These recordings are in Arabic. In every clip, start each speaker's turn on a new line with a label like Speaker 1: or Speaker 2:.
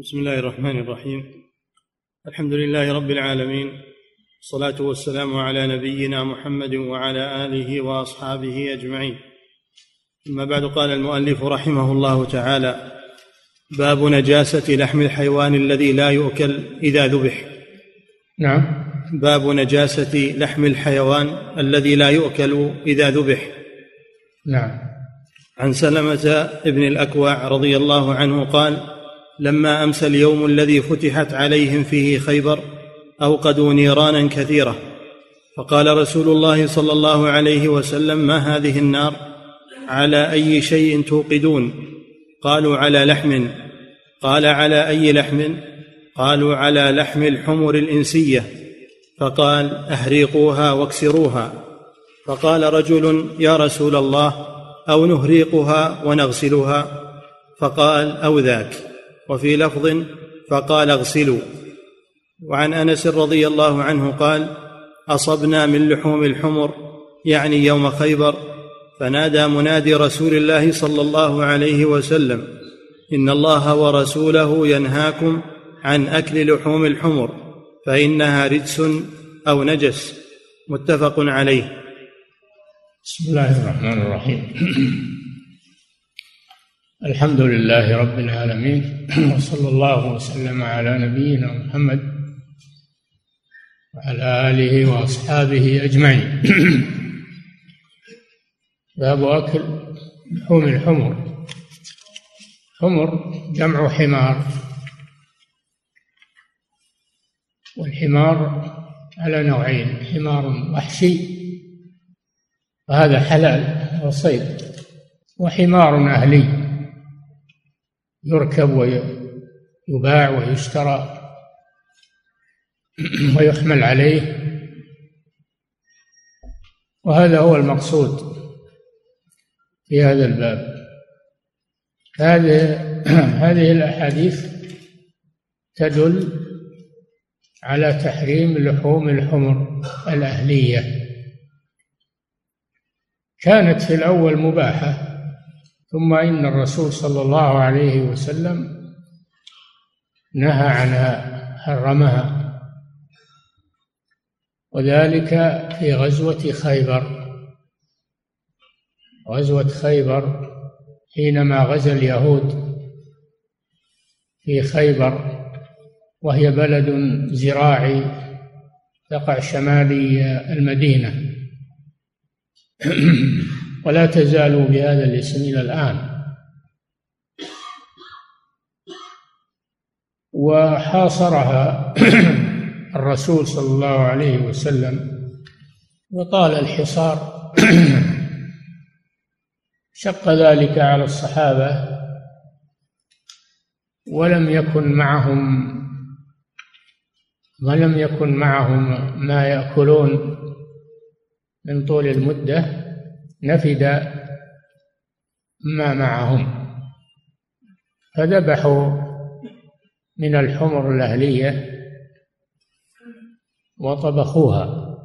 Speaker 1: بسم الله الرحمن الرحيم. الحمد لله رب العالمين. الصلاة والسلام على نبينا محمد وعلى آله وأصحابه أجمعين. أما بعد قال المؤلف رحمه الله تعالى باب نجاسة لحم الحيوان الذي لا يؤكل إذا ذبح.
Speaker 2: نعم.
Speaker 1: باب نجاسة لحم الحيوان الذي لا يؤكل إذا ذبح.
Speaker 2: نعم.
Speaker 1: عن سلمة بن الأكوع رضي الله عنه قال لما امسى اليوم الذي فتحت عليهم فيه خيبر أوقدوا نيرانا كثيرة. فقال رسول الله صلى الله عليه وسلم ما هذه النار؟ على أي شيء توقدون؟ قالوا على لحم. قال على أي لحم؟ قالوا على لحم الحمر الإنسية. فقال أهريقوها واكسروها. فقال رجل يا رسول الله أو نهريقها ونغسلها؟ فقال أو ذاك. وفي لفظ فقال اغسلوا. وعن أنس رضي الله عنه قال أصبنا من لحوم الحمر يعني يوم خيبر فنادى منادي رسول الله صلى الله عليه وسلم إن الله ورسوله ينهاكم عن أكل لحوم الحمر فإنها رجس أو نجس. متفق عليه.
Speaker 2: بسم الله الرحمن الرحيم. الحمد لله رب العالمين وصلى الله وسلم على نبينا محمد وعلى آله وأصحابه أجمعين. باب أكل لحوم الحمر. حمر جمع حمار. والحمار على نوعين حمار وحشي وهذا حلال وصيد وحمار أهلي. يركب ويباع ويشترى ويحمل عليه. وهذا هو المقصود في هذا الباب. هذه هذه الأحاديث تدل على تحريم لحوم الحمر الأهلية. كانت في الأول مباحة. ثم إن الرسول صلى الله عليه وسلم نهى عنها حرمها. وذلك في غزوة خيبر. غزوة خيبر حينما غزا اليهود في خيبر وهي بلد زراعي تقع شمالي المدينة. ولا تزال بهذا الاسم إلى الآن. وحاصرها الرسول صلى الله عليه وسلم وطال الحصار. شق ذلك على الصحابة ولم يكن معهم ولم يكن معهم ما يأكلون من طول المدة. نفد ما معهم. فذبحوا من الحمر الأهلية وطبخوها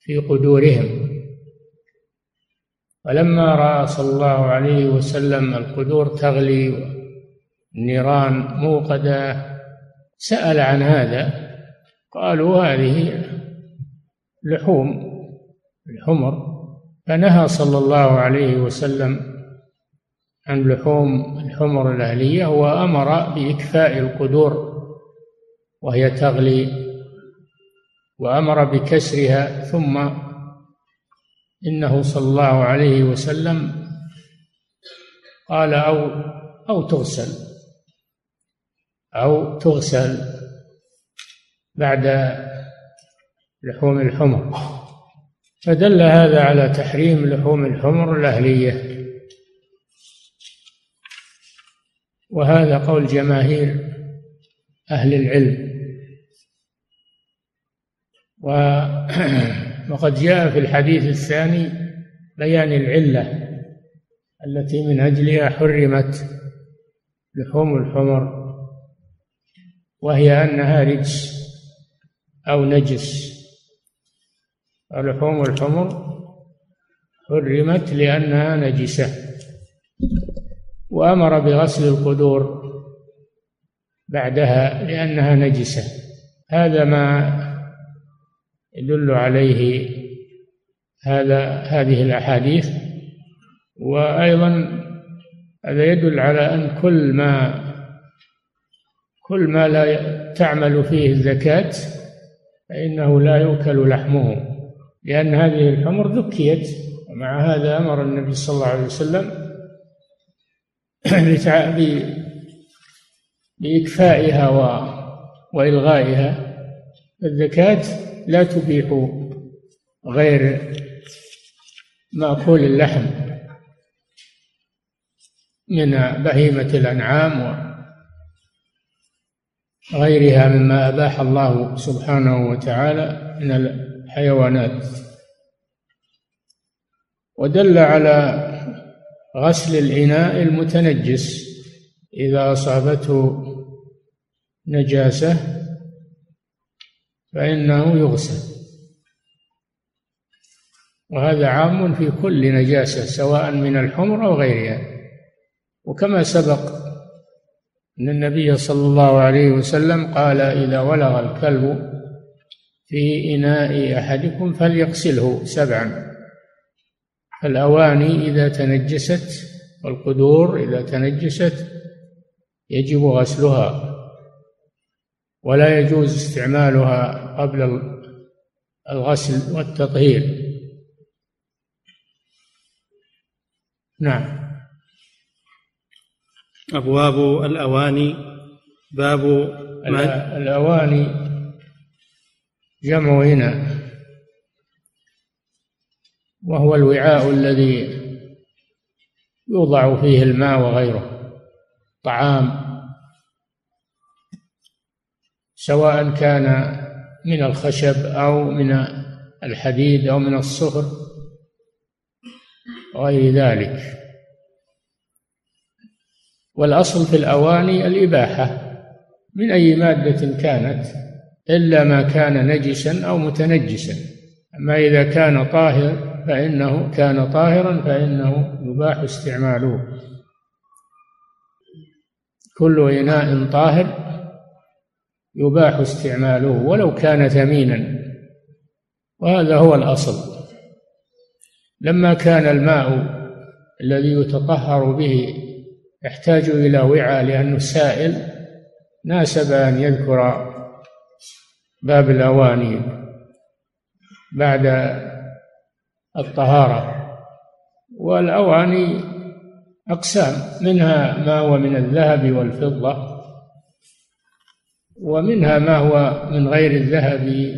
Speaker 2: في قدورهم. فلما رأى صلى الله عليه وسلم القدور تغلي النيران موقدة سأل عن هذا. قالوا هذه لحوم الحمر. فنهى صلى الله عليه وسلم عن لحوم الحمر الأهلية وأمر بإكفاء القدور وهي تغلي وأمر بكسرها ثم إنه صلى الله عليه وسلم قال أو أو تغسل أو تغسل بعد لحوم الحمر. فدل هذا على تحريم لحوم الحمر الأهلية. وهذا قول جماهير أهل العلم. وقد جاء في الحديث الثاني بيان العلة التي من أجلها حرمت لحوم الحمر وهي أنها رجس أو نجس. لحوم الحمر حرمت لأنها نجسة. وأمر بغسل القدور بعدها لأنها نجسة. هذا ما يدل عليه هذا هذه الأحاديث. وأيضا هذا يدل على أن كل ما كل ما لا تعمل فيه الزكاة فإنه لا يؤكل لحمه. لأن هذه الحمر ذكيت ومع هذا أمر النبي صلى الله عليه وسلم بإكفائها وإلغائها. الزكاة لا تبيح غير مأكول اللحم من بهيمة الأنعام وغيرها مما أباح الله سبحانه وتعالى من الحيوانات ودل على غسل الإناء المتنجس إذا أصابته نجاسة فإنه يغسل. وهذا عام في كل نجاسة سواء من الحمر أو غيرها. وكما سبق أن النبي صلى الله عليه وسلم قال إذا ولغ الكلب في إناء أحدكم فليغسله سبعا. الأواني إذا تنجست والقدور إذا تنجست يجب غسلها ولا يجوز استعمالها قبل الغسل والتطهير. نعم.
Speaker 1: أبواب الأواني باب
Speaker 2: الأواني جمع هنا. وهو الوعاء الذي يوضع فيه الماء وغيره. طعام. سواء كان من الخشب أو من الحديد أو من الصهر وغير ذلك. والأصل في الأواني الإباحة من أي مادة كانت؟ إلا ما كان نجسا أو متنجسا. أما إذا كان طاهر فإنه كان طاهرا فإنه يباح استعماله. كل إناء طاهر يباح استعماله ولو كان ثمينا. وهذا هو الأصل. لما كان الماء الذي يتطهر به يحتاج إلى وعاء لأنه سائل ناسب أن يذكر باب الأواني بعد الطهارة. والأواني أقسام منها ما هو من الذهب والفضة ومنها ما هو من غير الذهب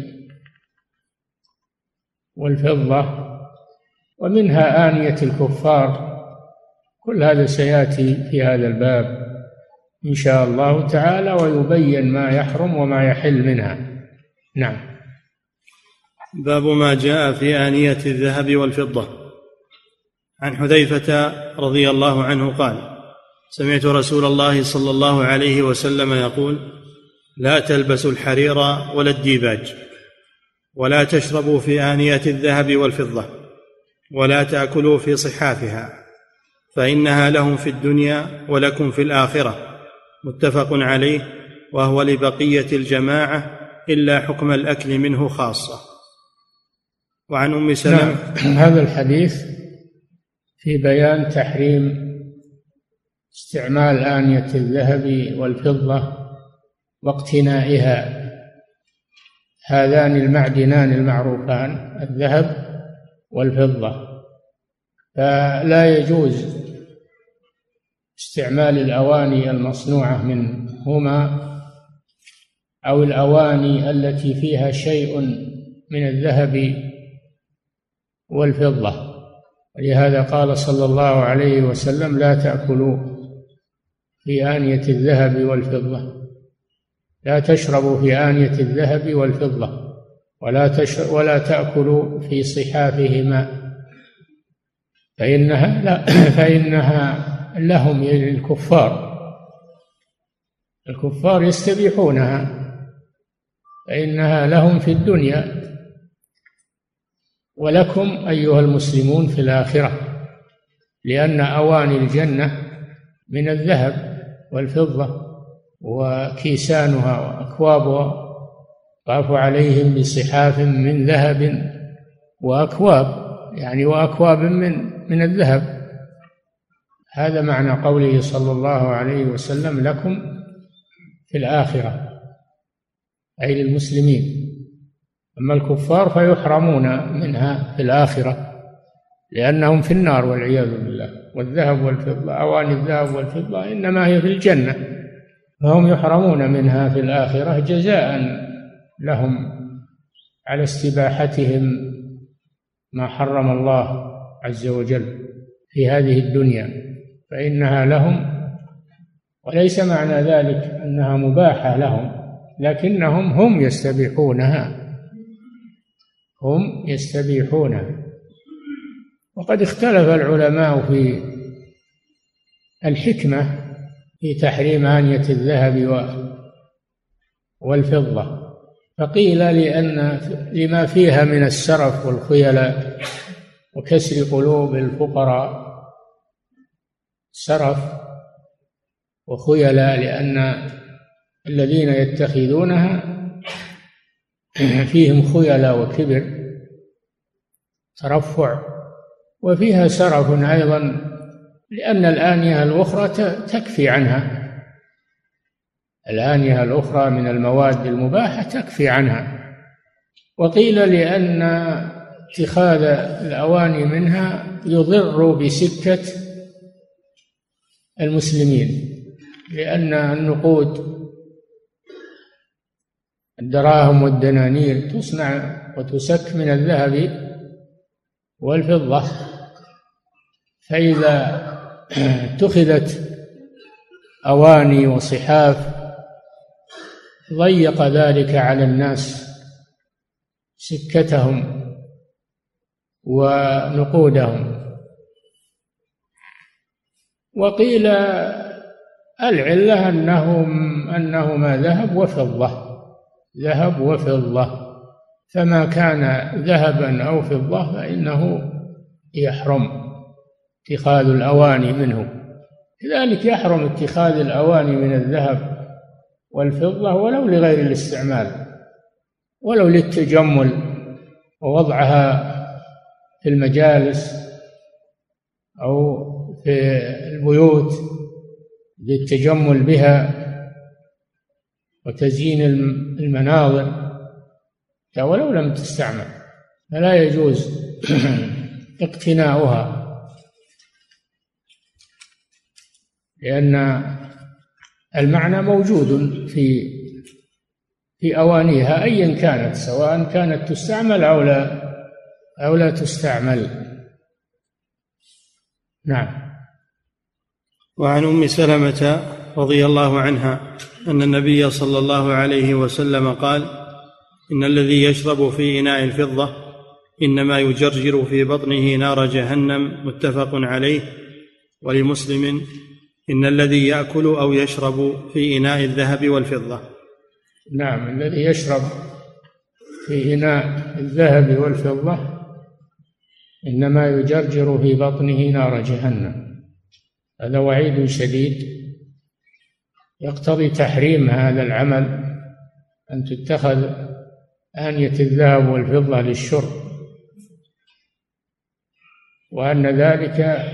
Speaker 2: والفضة ومنها آنية الكفار. كل هذا سيأتي في هذا الباب إن شاء الله تعالى ويبين ما يحرم وما يحل منها. نعم.
Speaker 1: باب ما جاء في آنية الذهب والفضة. عن حذيفة رضي الله عنه قال سمعت رسول الله صلى الله عليه وسلم يقول لا تلبسوا الحرير ولا الديباج ولا تشربوا في آنية الذهب والفضة ولا تأكلوا في صحافها فإنها لهم في الدنيا ولكم في الآخرة متفق عليه وهو لبقية الجماعة إلا حكم الأكل منه خاصة. وعن أم سلمة
Speaker 2: نعم. هذا الحديث في بيان تحريم استعمال آنية الذهب والفضة واقتنائها. هذان المعدنان المعروفان الذهب والفضة. فلا يجوز استعمال الأواني المصنوعة منهما أو الأواني التي فيها شيء من الذهب والفضة. ولهذا قال صلى الله عليه وسلم لا تأكلوا في آنية الذهب والفضة. لا تشربوا في آنية الذهب والفضة ولا ولا تأكلوا في صحافهما. فإنها لا فإنها لهم للكفار الكفار يستبيحونها. فإنها لهم في الدنيا. ولكم أيها المسلمون في الآخرة لأن أواني الجنة من الذهب والفضة وكيسانها وأكوابها طاف عليهم بصحاف من ذهب وأكواب يعني وأكواب من من الذهب. هذا معنى قوله صلى الله عليه وسلم لكم في الآخرة. أي للمسلمين. أما الكفار فيحرمون منها في الآخرة لأنهم في النار والعياذ بالله. والذهب والفضة أواني الذهب والفضة إنما هي في الجنة. فهم يحرمون منها في الآخرة جزاء لهم على استباحتهم ما حرم الله عز وجل في هذه الدنيا. فإنها لهم وليس معنى ذلك أنها مباحة لهم. لكنهم هم يستبيحونها. هم يستبيحونها. وقد اختلف العلماء في الحكمة في تحريم آنية الذهب والفضة. فقيل لأن لما فيها من السرف والخيلاء وكسر قلوب الفقراء سرف وخيلاء لأن الذين يتخذونها فيهم خيلاء وكبر ترفع وفيها سرف أيضا لأن الآنية الأخرى تكفي عنها. الآنية الأخرى من المواد المباحة تكفي عنها. وقيل لأن اتخاذ الأواني منها يضر بسكة المسلمين لأن النقود الدراهم والدنانير تصنع وتسك من الذهب والفضة. فإذا اتخذت أواني وصحاف ضيق ذلك على الناس سكتهم ونقودهم. وقيل العلة أنهم أنهما ذهب وفضة. ذهب وفضة. فما كان ذهبا أو فضة فإنه يحرم اتخاذ الأواني منه. كذلك يحرم اتخاذ الأواني من الذهب والفضة ولو لغير الاستعمال ولو للتجمل. ووضعها في المجالس أو في البيوت للتجمل بها. وتزيين المناظر. ولو لم تستعمل فلا يجوز اقتناؤها. لأن المعنى موجود في في أوانيها أيا كانت سواء كانت تستعمل أو لا أو لا تستعمل. نعم.
Speaker 1: وعن أم سلمة رضي الله عنها أن النبي صلى الله عليه وسلم قال إن الذي يشرب في إناء الفضة إنما يجرجر في بطنه نار جهنم متفق عليه. ولمسلم إن الذي يأكل أو يشرب في إناء الذهب والفضة.
Speaker 2: نعم الذي يشرب في إناء الذهب والفضة إنما يجرجر في بطنه نار جهنم. هذا وعيد شديد. يقتضي تحريم هذا العمل أن تتخذ آنية الذهب والفضة للشرب وأن ذلك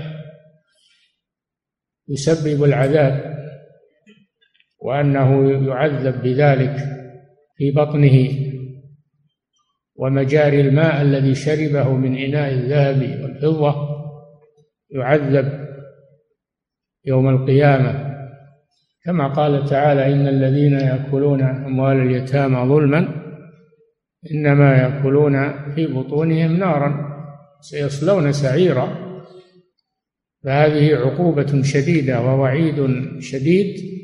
Speaker 2: يسبب العذاب وأنه يعذب بذلك في بطنه ومجاري الماء الذي شربه من إناء الذهب والفضة يعذب يوم القيامة. كما قال تعالى إن الذين يأكلون أموال اليتامى ظلما إنما يأكلون في بطونهم نارا سيصلون سعيرا فهذه عقوبة شديدة ووعيد شديد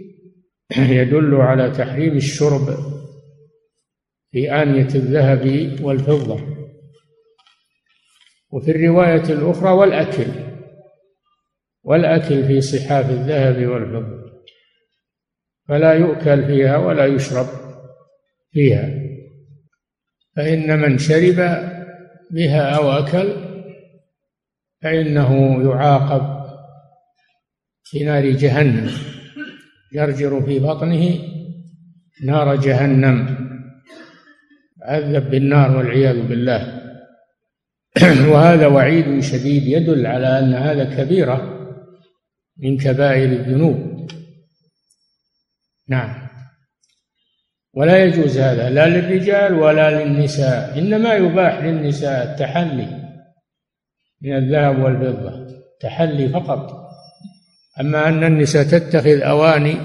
Speaker 2: يدل على تحريم الشرب في آنية الذهب والفضة وفي الرواية الأخرى والأكل والأكل في صحاف الذهب والفضة فلا يؤكل فيها ولا يشرب فيها. فإن من شرب بها أو أكل فإنه يعاقب في نار جهنم يرجر في بطنه نار جهنم. عذب بالنار والعياذ بالله. وهذا وعيد شديد يدل على أن هذا كبيرة من كبائر الذنوب. نعم. ولا يجوز هذا لا للرجال ولا للنساء إنما يباح للنساء التحلي من الذهب والفضة تحلي فقط. أما أن النساء تتخذ أواني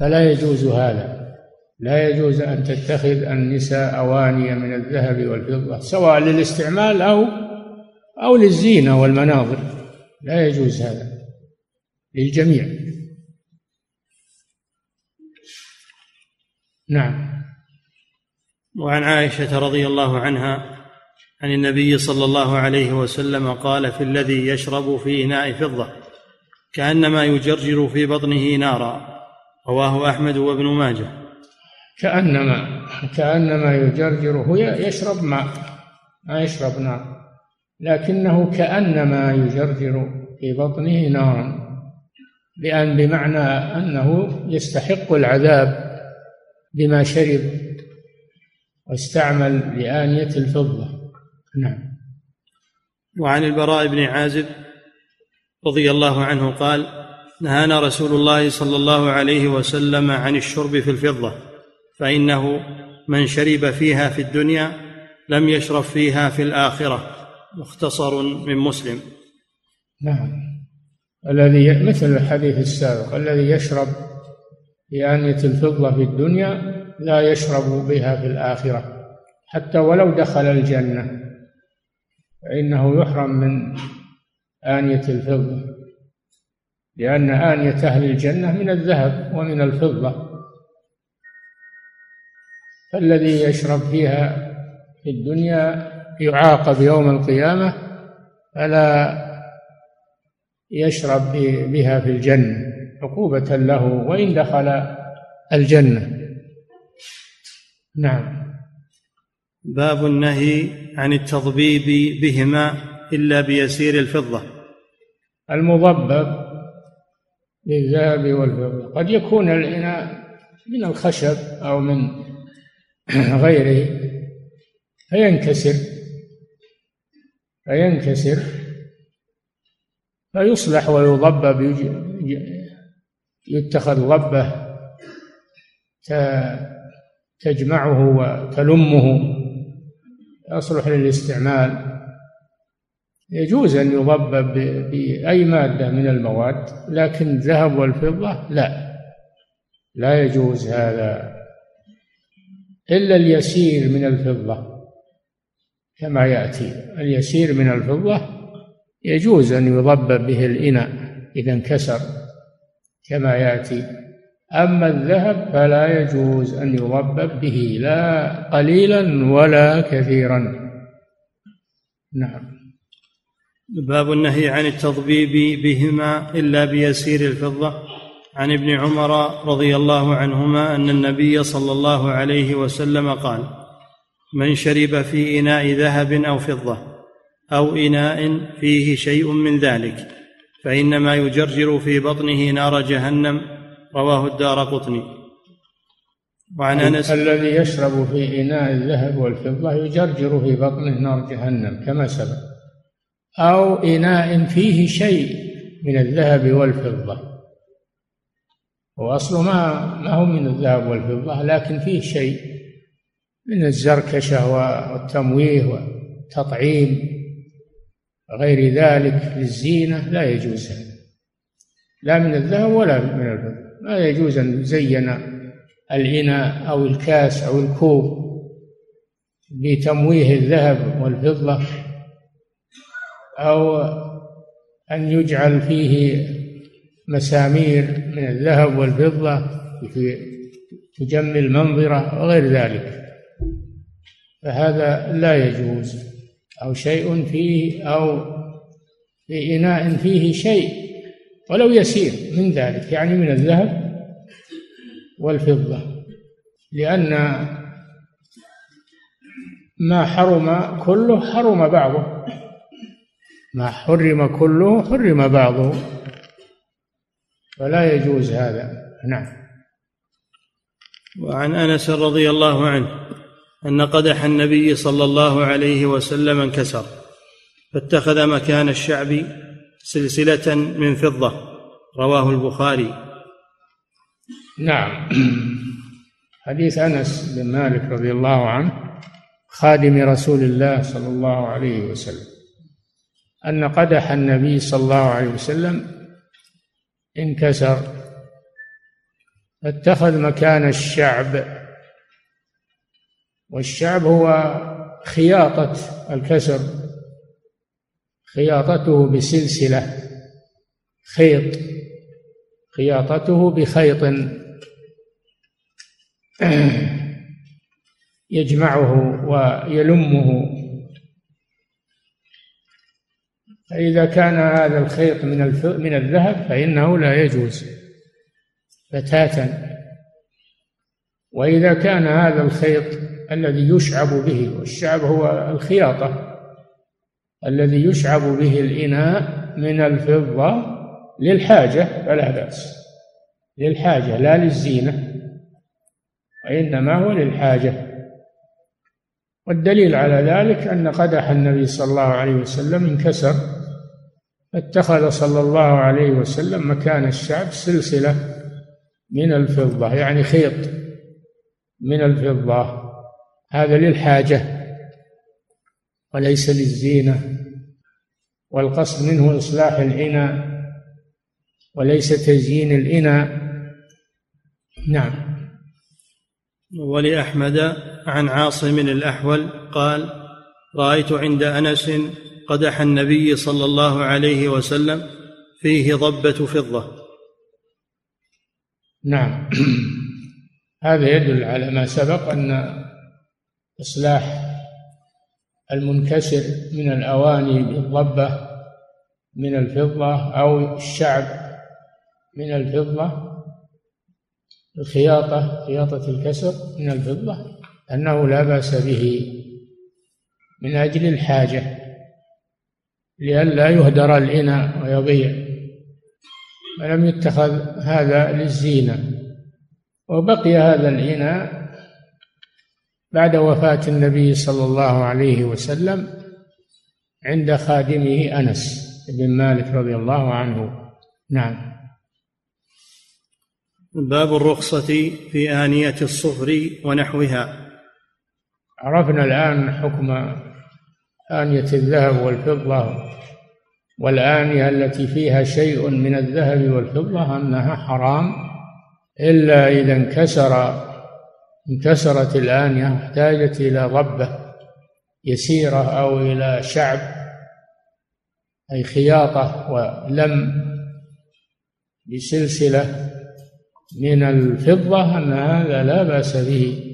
Speaker 2: فلا يجوز هذا. لا يجوز أن تتخذ النساء أواني من الذهب والفضة سواء للاستعمال أو أو للزينة والمناظر. لا يجوز هذا للجميع. نعم.
Speaker 1: وعن عائشة رضي الله عنها عن النبي صلى الله عليه وسلم قال في الذي يشرب في إناء فضة كأنما يجرجر في بطنه نارا. رواه أحمد وابن ماجه.
Speaker 2: كأنما كأنما يجرجر هو يشرب ماء ما يشرب نار لكنه كأنما يجرجر في بطنه نارا بأن بمعنى أنه يستحق العذاب بما شرب واستعمل لآنية الفضة. نعم.
Speaker 1: وعن البراء بن عازب رضي الله عنه قال نهانا رسول الله صلى الله عليه وسلم عن الشرب في الفضة فإنه من شرب فيها في الدنيا لم يشرب فيها في الآخرة. مختصر من مسلم.
Speaker 2: نعم. الذي مثل الحديث السابق الذي يشرب في آنية الفضة في الدنيا لا يشرب بها في الآخرة حتى ولو دخل الجنة. فإنه يحرم من آنية الفضة لأن آنية أهل الجنة من الذهب ومن الفضة. فالذي يشرب فيها في الدنيا يعاقب يوم القيامة فلا يشرب بها في الجنة. عقوبة له وإن دخل الجنة. نعم.
Speaker 1: باب النهي عن التضبيب بهما إلا بيسير الفضة.
Speaker 2: المضبب للذهب والفضة. قد يكون الإناء من الخشب أو من غيره فينكسر فينكسر فيصلح ويضبب يتخذ ضبة تجمعه وتلمه يصلح للاستعمال. يجوز أن يضبب بأي مادة من المواد لكن الذهب والفضة لا. لا يجوز هذا. إلا اليسير من الفضة كما يأتي. اليسير من الفضة يجوز أن يضبب به الإناء إذا انكسر. كما يأتي. أما الذهب فلا يجوز أن يضبب به لا قليلا ولا كثيرا. نعم.
Speaker 1: باب النهي عن التضبيب بهما إلا بيسير الفضة. عن ابن عمر رضي الله عنهما أن النبي صلى الله عليه وسلم قال من شرب في إناء ذهب أو فضة أو إناء فيه شيء من ذلك فإنما يجرجر في بطنه نار جهنم رواه الدار قطني.
Speaker 2: وعن انس الذي يشرب في إناء الذهب والفضة يجرجر في بطنه نار جهنم كما سبق. أو إناء فيه شيء من الذهب والفضة. واصله ما ما هو من الذهب والفضة لكن فيه شيء من الزركشة والتمويه والتطعيم. غير ذلك للزينة لا يجوز. هذا لا من الذهب ولا من الفضة. ما يجوز أن يزين الإناء أو الكاس أو الكوب بتمويه الذهب والفضة أو أن يجعل فيه مسامير من الذهب والفضة تجمل المنظرة وغير ذلك. فهذا لا يجوز. أو شيء فيه أو في إناء فيه شيء ولو يسير من ذلك يعني من الذهب والفضة لأن ما حرم كله حرم بعضه ما حرم كله حرم بعضه فلا يجوز هذا. نعم.
Speaker 1: وعن أنس رضي الله عنه أن قدح النبي صلى الله عليه وسلم انكسر فاتخذ مكان الشعب سلسلة من فضة. رواه البخاري.
Speaker 2: نعم. حديث أنس بن مالك رضي الله عنه خادم رسول الله صلى الله عليه وسلم أن قدح النبي صلى الله عليه وسلم انكسر. فاتخذ مكان الشعب والشعب هو خياطة الكسر خياطته بسلسلة خيط خياطته بخيط. يجمعه ويلمه. فإذا كان هذا الخيط من من الذهب فإنه لا يجوز بتاتا. وإذا كان هذا الخيط الذي يشعب به والشعب هو الخياطة. الذي يشعب به الإناء من الفضة للحاجة فلا بأس. للحاجة لا للزينة. وإنما هو للحاجة. والدليل على ذلك أن قدح النبي صلى الله عليه وسلم انكسر. اتخذ صلى الله عليه وسلم مكان الشعب سلسلة من الفضة يعني خيط من الفضة. هذا للحاجة وليس للزينة والقصد منه إصلاح الإناء وليس تزيين الإناء. نعم.
Speaker 1: ولأحمد عن عاصم الأحول قال رأيت عند أنس قدح النبي صلى الله عليه وسلم فيه ضبة فضة.
Speaker 2: نعم. هذا يدل على ما سبق أن إصلاح المنكسر من الأواني بالضبة من الفضة أو الشعب من الفضة الخياطة خياطة الكسر من الفضة أنه لا بأس به من أجل الحاجة لئلا يهدر الإناء ويضيع ولم يتخذ هذا للزينة وبقي هذا الإناء بعد وفاة النبي صلى الله عليه وسلم عند خادمه أنس بن مالك رضي الله عنه. نعم.
Speaker 1: باب الرخصة في آنية الصفر ونحوها.
Speaker 2: عرفنا الآن حكم آنية الذهب والفضة والآنية التي فيها شيء من الذهب والفضة أنها حرام إلا إذا انكسر انكسرت الآنية احتاجت إلى ضبة يسيرة أو إلى شعب أي خياطة ولم بسلسلة من الفضة أن هذا لا بأس به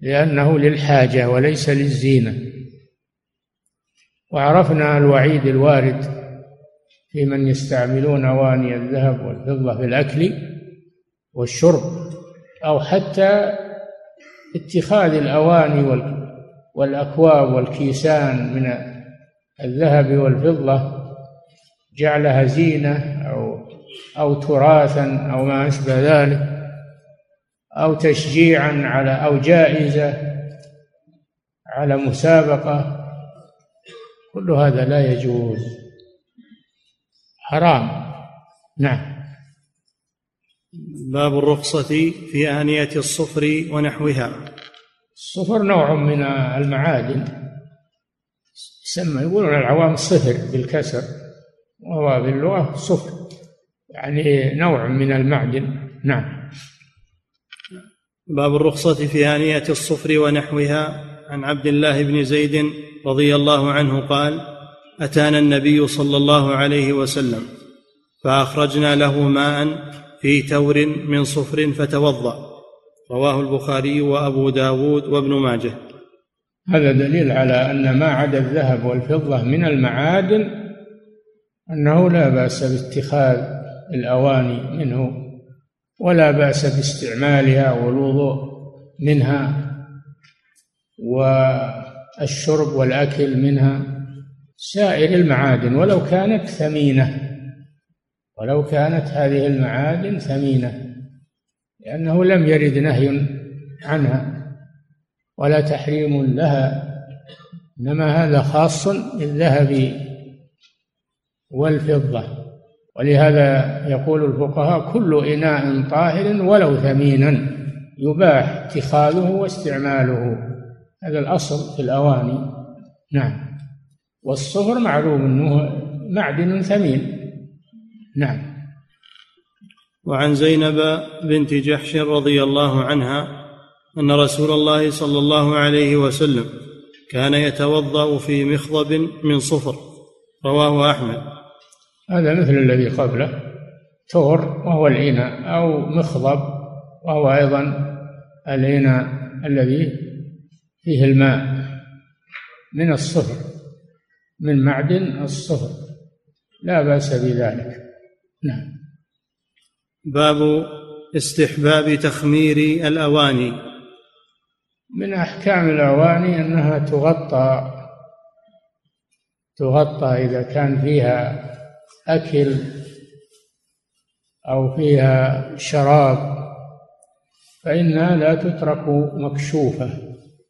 Speaker 2: لأنه للحاجة وليس للزينة. وعرفنا الوعيد الوارد في من يستعملون أواني الذهب والفضة في الأكل والشرب. أو حتى اتخاذ الأواني والأكواب والكيسان من الذهب والفضة جعلها زينة أو أو تراثا أو ما أشبه ذلك أو تشجيعا على أو جائزة على مسابقة كل هذا لا يجوز. حرام. نعم.
Speaker 1: باب الرخصة في آنية الصفر ونحوها.
Speaker 2: الصفر نوع من المعادن. يسمى يقولون العوام صفر بالكسر وهو باللغة صفر. يعني نوع من المعدن. نعم.
Speaker 1: باب الرخصة في آنية الصفر ونحوها. عن عبد الله بن زيد رضي الله عنه قال أتانا النبي صلى الله عليه وسلم فأخرجنا له ماء في تور من صفر فتوضأ. رواه البخاري وأبو داود وابن ماجه.
Speaker 2: هذا دليل على أن ما عدا الذهب والفضة من المعادن أنه لا بأس باتخاذ الأواني منه ولا بأس باستعمالها والوضوء منها والشرب والأكل منها سائر المعادن ولو كانت ثمينة. ولو كانت هذه المعادن ثمينة لأنه لم يرد نهي عنها ولا تحريم لها إنما هذا خاص بالذهب والفضة. ولهذا يقول الفقهاء كل إناء طاهر ولو ثمينا يباح اتخاذه واستعماله. هذا الأصل في الأواني. نعم. والصهر معلوم أنه معدن ثمين. نعم.
Speaker 1: وعن زينب بنت جحش رضي الله عنها أن رسول الله صلى الله عليه وسلم كان يتوضأ في مخضب من صفر. رواه أحمد.
Speaker 2: هذا مثل الذي قبله. تور وهو الإناء أو مخضب وهو أيضا الإناء الذي فيه الماء من الصفر من معدن الصفر. لا بأس بذلك. نعم.
Speaker 1: باب استحباب تخمير الأواني.
Speaker 2: من أحكام الأواني أنها تغطى تغطى إذا كان فيها أكل أو فيها شراب فإنها لا تترك مكشوفة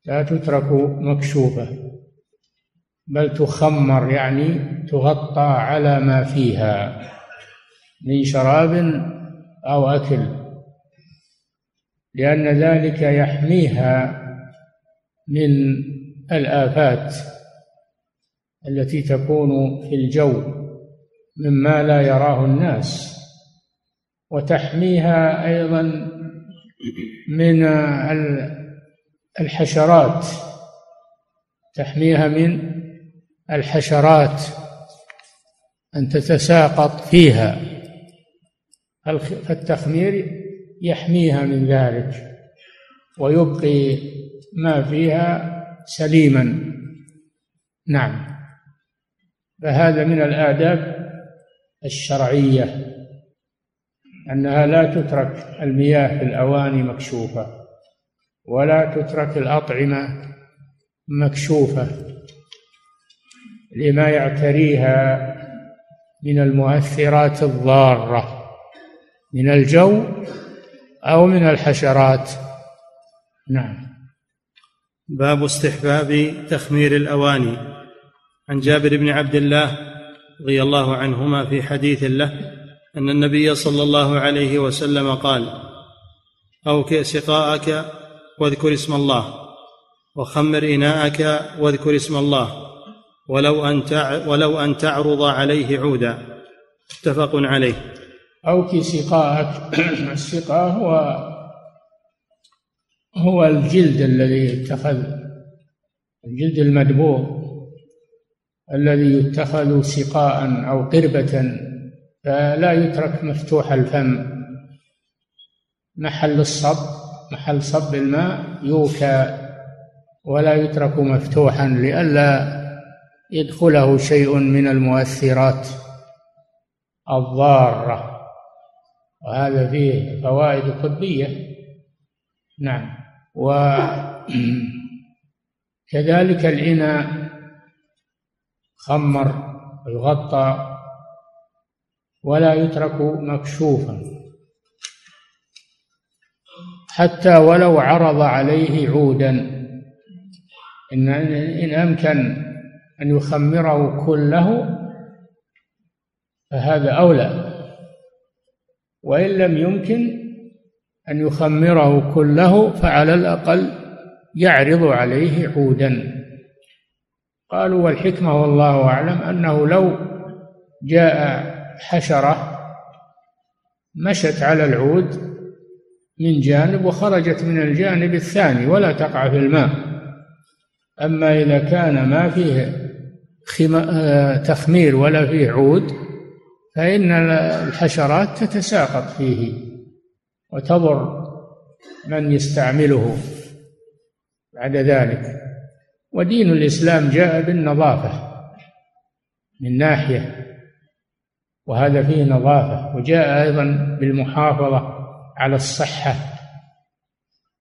Speaker 2: لا تترك مكشوفة بل تخمر يعني تغطى على ما فيها. من شراب أو أكل لأن ذلك يحميها من الآفات التي تكون في الجو مما لا يراه الناس وتحميها أيضا من الحشرات تحميها من الحشرات أن تتساقط فيها. فالتخمير يحميها من ذلك ويبقي ما فيها سليما. نعم. فهذا من الآداب الشرعية أنها لا تترك المياه في الأواني مكشوفة ولا تترك الأطعمة مكشوفة لما يعتريها من المؤثرات الضارة. من الجو أو من الحشرات. نعم.
Speaker 1: باب استحباب تخمير الأواني. عن جابر بن عبد الله رضي الله عنهما في حديث له أن النبي صلى الله عليه وسلم قال أوكئ سقاءك واذكر اسم الله وخمر إناءك واذكر اسم الله ولو أن ولو أن تعرض عليه عودا. متفق عليه.
Speaker 2: أوكي سقاءك. السقاء هو هو الجلد الذي يتخذ الجلد المدبوغ الذي يتخذ سقاء أو قربة فلا يترك مفتوح الفم. محل الصب محل صب الماء يوكى ولا يترك مفتوحا لئلا يدخله شيء من المؤثرات الضارة. وهذا فيه فوائد طبيه نعم. وكذلك الإناء خمر يغطى ولا يترك مكشوفا. حتى ولو عرض عليه عودا. إن إن أمكن أن يخمره كله فهذا أولى. وإن لم يمكن أن يخمره كله فعلى الأقل يعرض عليه عودا. قالوا والحكمة والله أعلم أنه لو جاء حشرة مشت على العود من جانب وخرجت من الجانب الثاني ولا تقع في الماء. أما إذا كان ما فيه تخمير ولا فيه عود فإن الحشرات تتساقط فيه وتضر من يستعمله بعد ذلك. ودين الإسلام جاء بالنظافة من ناحية وهذا فيه نظافة. وجاء أيضا بالمحافظة على الصحة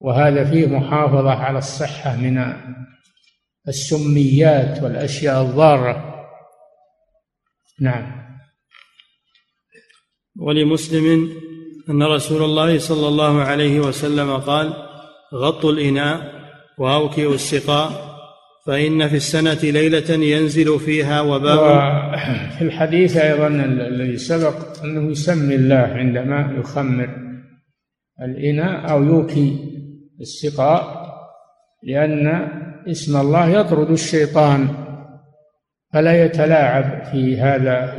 Speaker 2: وهذا فيه محافظة على الصحة من السميات والأشياء الضارة. نعم.
Speaker 1: ولمسلم أن رسول الله صلى الله عليه وسلم قال غطوا الإناء وأوكئوا السقاء فإن في السنة ليلة ينزل فيها وباء.
Speaker 2: وفي الحديث أيضا الذي سبق أنه يسمي الله عندما يخمر الإناء أو يوكي السقاء لأن اسم الله يطرد الشيطان فلا يتلاعب في هذا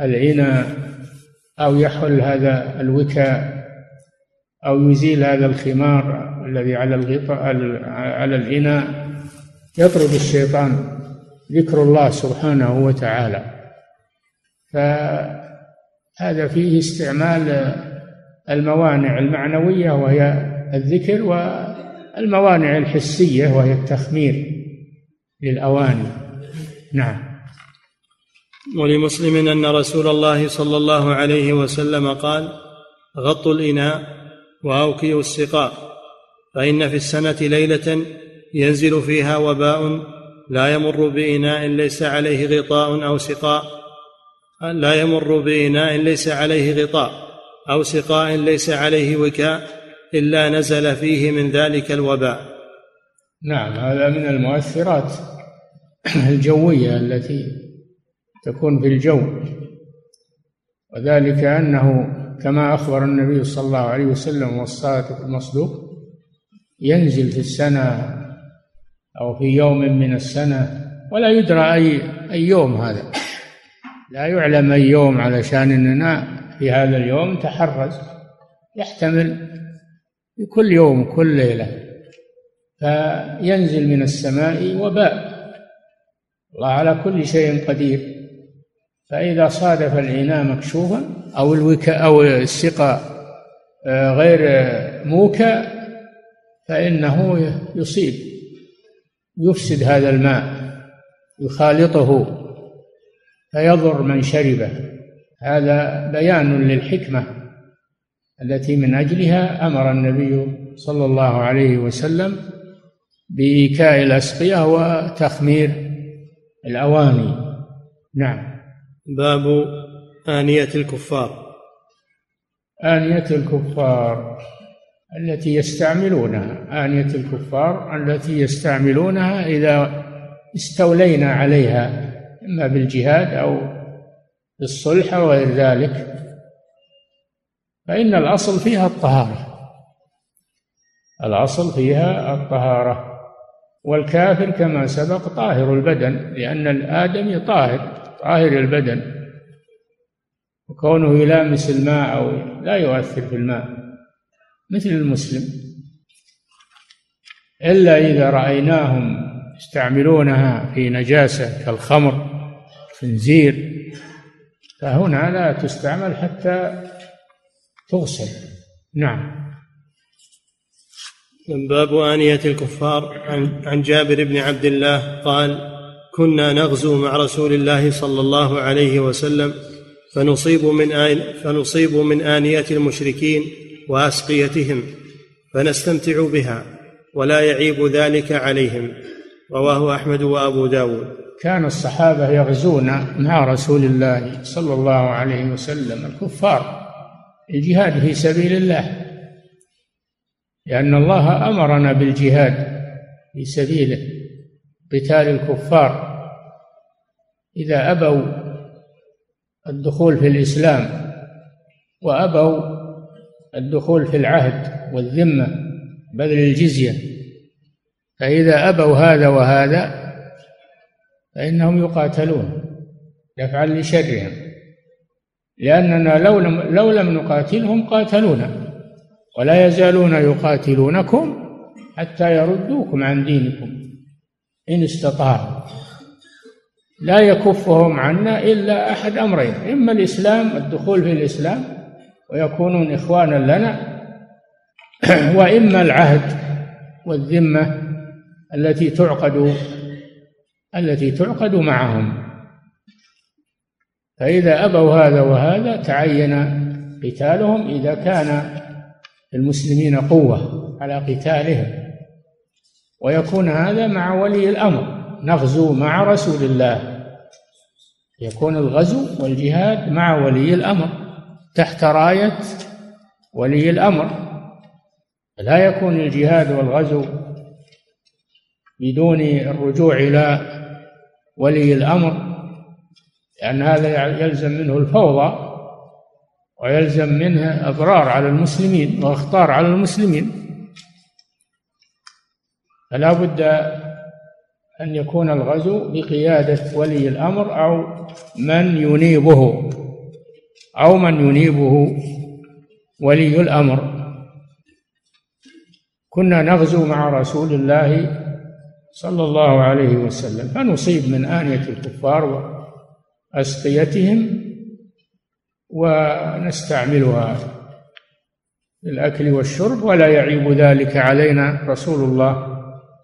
Speaker 2: العنى أو يحل هذا الوكاء أو يزيل هذا الخمار الذي على الغطاء على الإناء. يطرد الشيطان ذكر الله سبحانه وتعالى. فهذا فيه استعمال الموانع المعنوية وهي الذكر والموانع الحسية وهي التخمير للأواني. نعم.
Speaker 1: ولمسلم أن رسول الله صلى الله عليه وسلم قال غطوا الإناء واوكيوا السقاء فإن في السنة ليلة ينزل فيها وباء لا يمر بإناء ليس عليه غطاء أو سقاء لا يمر بإناء ليس عليه غطاء أو سقاء ليس عليه وكاء إلا نزل فيه من ذلك الوباء.
Speaker 2: نعم هذا من المؤثرات الجوية التي تكون في الجو. وذلك أنه كما أخبر النبي صلى الله عليه وسلم والصادق المصدوق ينزل في السنة أو في يوم من السنة ولا يدرى أي أي يوم هذا. لا يعلم أي يوم علشان أننا في هذا اليوم تحرز يحتمل في كل يوم كل ليلة. فينزل من السماء وباء. الله على كل شيء قدير. فإذا صادف الإناء مكشوفا أو الوكاء أو السقاء آه، غير موكى فإنه يصيب يفسد هذا الماء يخالطه فيضر من شربه. هذا بيان للحكمة التي من أجلها أمر النبي صلى الله عليه وسلم بإيكاء الأسقية وتخمير الأواني. نعم.
Speaker 1: باب آنية الكفار.
Speaker 2: آنية الكفار التي يستعملونها. آنية الكفار التي يستعملونها إذا استولينا عليها إما بالجهاد أو بالصلح أو غير ذلك. فإن الأصل فيها الطهارة. الأصل فيها الطهارة. والكافر كما سبق طاهر البدن لأن الآدمي طاهر. طاهر البدن وكونه يلامس الماء أو لا يؤثر في الماء مثل المسلم. إلا إذا رأيناهم يستعملونها في نجاسة كالخمر خنزير فهنا لا تستعمل حتى تغسل. نعم.
Speaker 1: باب آنية الكفار عن جابر بن عبد الله قال كنا نغزو مع رسول الله صلى الله عليه وسلم فنصيب من آن فنصيب من آنية المشركين وأسقيتهم فنستمتع بها ولا يعيب ذلك عليهم. رواه أحمد وأبو داود.
Speaker 2: كان الصحابة يغزون مع رسول الله صلى الله عليه وسلم الكفار الجهاد في سبيل الله لأن الله أمرنا بالجهاد في سبيله قتال الكفار إذا أبوا الدخول في الإسلام وأبوا الدخول في العهد والذمة بذل الجزية فإذا أبوا هذا وهذا فإنهم يقاتلون دفعا لشرهم لأننا لو لم, لو لم نقاتلهم قاتلونا ولا يزالون يقاتلونكم حتى يردوكم عن دينكم إن استطاعوا. لا يكفهم عنا إلا أحد أمرين إما الإسلام الدخول في الإسلام ويكونون إخوانا لنا وإما العهد والذمة التي تعقد التي تعقد معهم. فإذا أبوا هذا وهذا تعين قتالهم إذا كان المسلمين قوة على قتالهم ويكون هذا مع ولي الأمر. نغزو مع رسول الله. يكون الغزو والجهاد مع ولي الأمر تحت راية ولي الأمر. لا يكون الجهاد والغزو بدون الرجوع إلى ولي الأمر لأن هذا يلزم منه الفوضى ويلزم منه أضرار على المسلمين وأخطار على المسلمين. فلا بد أن يكون الغزو بقيادة ولي الأمر أو من ينيبه أو من ينيبه ولي الأمر. كنا نغزو مع رسول الله صلى الله عليه وسلم فنصيب من آنية الكفار وأسقيتهم ونستعملها في الأكل والشرب ولا يعيب ذلك علينا رسول الله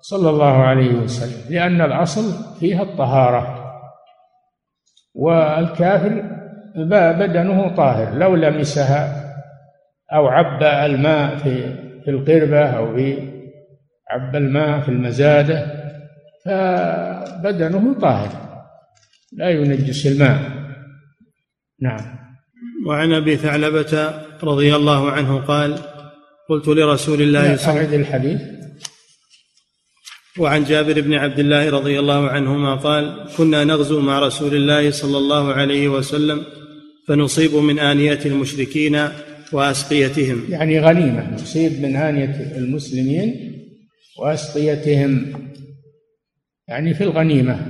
Speaker 2: صلى الله عليه وسلم لأن الأصل فيها الطهارة. والكافر بدنه طاهر لو لمسها أو عبى الماء في في القربة أو في عبى الماء في المزادة فبدنه طاهر لا ينجس الماء. نعم.
Speaker 1: وعن أبي ثعلبة رضي الله عنه قال قلت لرسول الله
Speaker 2: صلى الله عليه وسلم الحديث.
Speaker 1: وعن جابر بن عبد الله رضي الله عنهما قال كنا نغزو مع رسول الله صلى الله عليه وسلم فنصيب من آنية المشركين وأسقيتهم.
Speaker 2: يعني غنيمة نصيب من آنية المسلمين وأسقيتهم. يعني في الغنيمة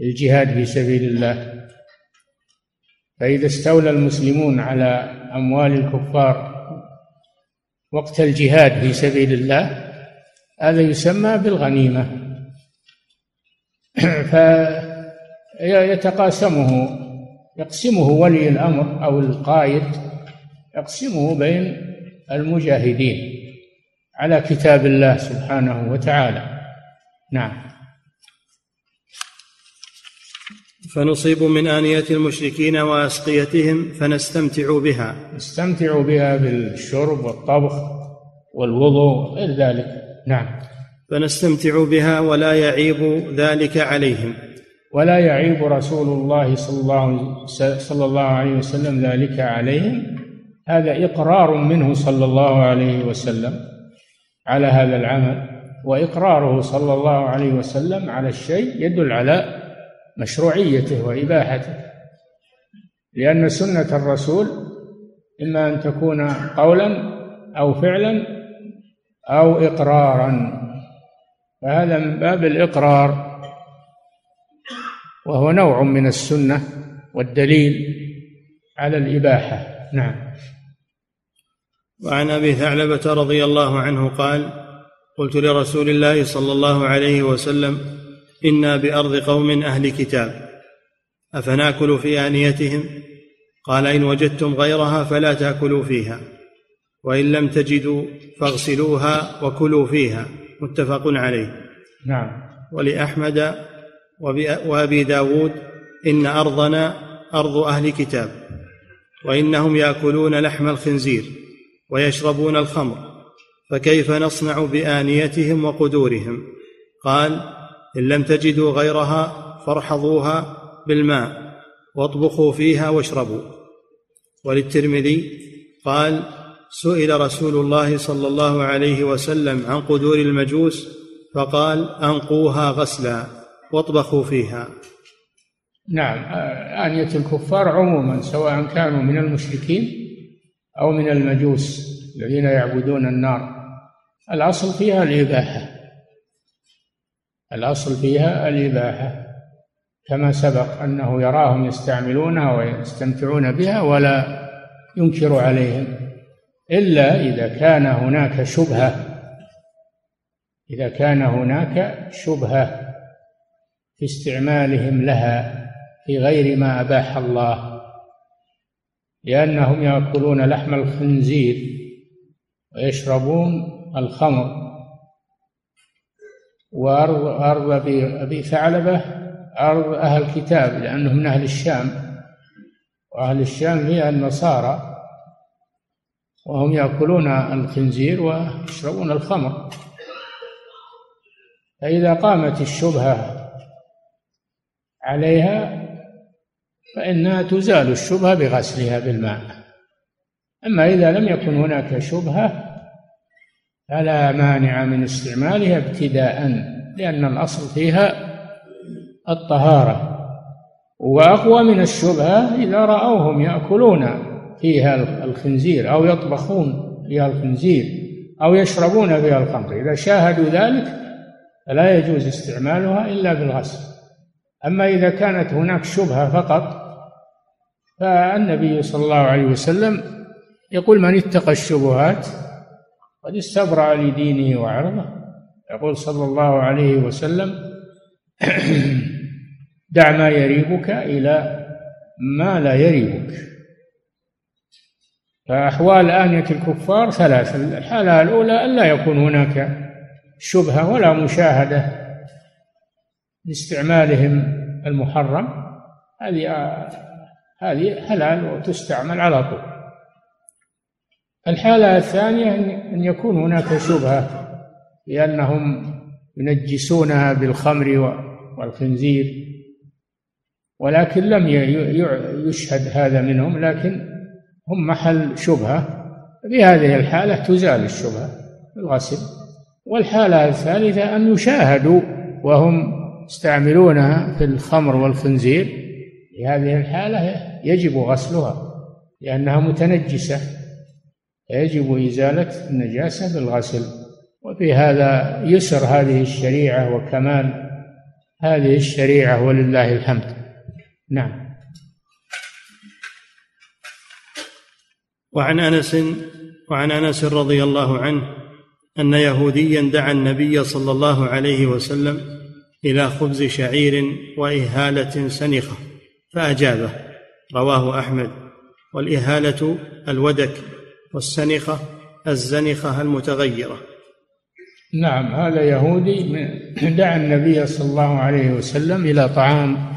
Speaker 2: الجهاد في سبيل الله. فإذا استولى المسلمون على أموال الكفار وقت الجهاد في سبيل الله هذا يسمى بالغنيمة. فيتقاسمه يقسمه ولي الأمر أو القائد يقسمه بين المجاهدين على كتاب الله سبحانه وتعالى. نعم.
Speaker 1: فنصيب من آنية المشركين وأسقيتهم فنستمتع بها.
Speaker 2: نستمتع بها بالشرب والطبخ والوضوء غير ذلك. نعم.
Speaker 1: فنستمتع بها ولا يعيب ذلك عليهم.
Speaker 2: ولا يعيب رسول الله صلى الله صلى الله عليه وسلم ذلك عليهم. هذا إقرار منه صلى الله عليه وسلم على هذا العمل وإقراره صلى الله عليه وسلم على الشيء يدل على مشروعيته وإباحته. لأن سنة الرسول إما أن تكون قولا أو فعلا أو إقرارا. فهذا من باب الإقرار وهو نوع من السنة والدليل على الإباحة. نعم.
Speaker 1: وعن أبي ثعلبة رضي الله عنه قال قلت لرسول الله صلى الله عليه وسلم إنا بأرض قوم أهل كتاب أفناكل في آنيتهم؟ قال إن وجدتم غيرها فلا تأكلوا فيها. وإن لم تجدوا فاغسلوها وكلوا فيها. متفق عليه.
Speaker 2: نعم.
Speaker 1: ولأحمد وأبي داود إن أرضنا أرض أهل كتاب وإنهم يأكلون لحم الخنزير ويشربون الخمر فكيف نصنع بآنيتهم وقدورهم؟ قال إن لم تجدوا غيرها فارحضوها بالماء واطبخوا فيها واشربوا. وللترمذي قال سئل رسول الله صلى الله عليه وسلم عن قدور المجوس فقال أنقوها غسلا واطبخوا فيها.
Speaker 2: نعم آنية الكفار عموما سواء كانوا من المشركين أو من المجوس الذين يعبدون النار. الأصل فيها الإباحة. الأصل فيها الإباحة. كما سبق أنه يراهم يستعملونها ويستمتعون بها ولا ينكر عليهم. إلا إذا كان هناك شبهة. إذا كان هناك شبهة في استعمالهم لها في غير ما أباح الله. لأنهم يأكلون لحم الخنزير ويشربون الخمر. وأرض أرض أبي ثعلبة أرض أهل الكتاب لأنهم من أهل الشام. وأهل الشام هي النصارى. وهم يأكلون الخنزير ويشربون الخمر. فإذا قامت الشبهة عليها فإنها تزال الشبهة بغسلها بالماء. أما إذا لم يكن هناك شبهة فلا مانع من استعمالها ابتداء لأن الأصل فيها الطهارة. وأقوى من الشبهة إذا رأوهم يأكلون فيها الخنزير أو يطبخون فيها الخنزير أو يشربون فيها الخمر. إذا شاهدوا ذلك فلا يجوز استعمالها إلا بالغسل. أما إذا كانت هناك شبهة فقط فالنبي صلى الله عليه وسلم يقول من اتقى الشبهات قد استبرأ لدينه وعرضه. يقول صلى الله عليه وسلم دع ما يريبك إلى ما لا يريبك. فأحوال آنية الكفار ثلاث الحالة الأولى ألا يكون هناك شبهة ولا مشاهدة لاستعمالهم المحرم. هذه هذه حلال وتستعمل على طول. الحالة الثانية أن يكون هناك شبهة لأنهم ينجسونها بالخمر والخنزير ولكن لم يشهد هذا منهم لكن هم محل شبهة. في هذه الحالة تزال الشبهة بالغسل والحالة الثالثة أن يشاهدوا وهم يستعملونها في الخمر والخنزير. في هذه الحالة يجب غسلها لأنها متنجسة يجب إزالة النجاسة بالغسل وفي هذا يسر هذه الشريعة وكمال هذه الشريعة ولله الحمد. نعم.
Speaker 1: وعن أنس وعن أنس رضي الله عنه أن يهوديا دعا النبي صلى الله عليه وسلم إلى خبز شعير وإهالة سنخة فأجابه رواه أحمد. والإهالة الودك والسنخة الزنخة المتغيرة.
Speaker 2: نعم هذا يهودي دعا النبي صلى الله عليه وسلم إلى طعام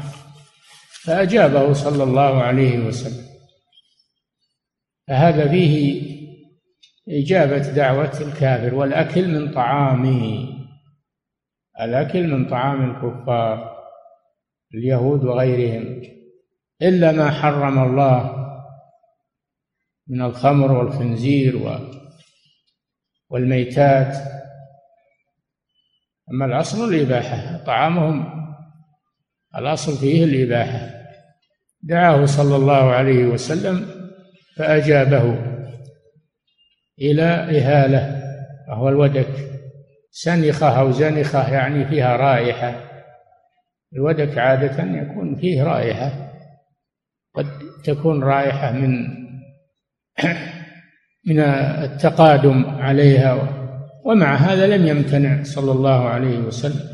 Speaker 2: فأجابه صلى الله عليه وسلم. فهذا فيه إجابة دعوة الكافر والأكل من طعامه الأكل من طعام الكفار اليهود وغيرهم إلا ما حرم الله من الخمر والخنزير والميتات. أما الأصل الإباحة طعامهم الأصل فيه الإباحة. دعاه صلى الله عليه وسلم فأجابه إلى إهالة وهو الودك. سنخة أو زنخة يعني فيها رائحة. الودك عادة يكون فيه رائحة. قد تكون رائحة من من التقادم عليها ومع هذا لم يمتنع صلى الله عليه وسلم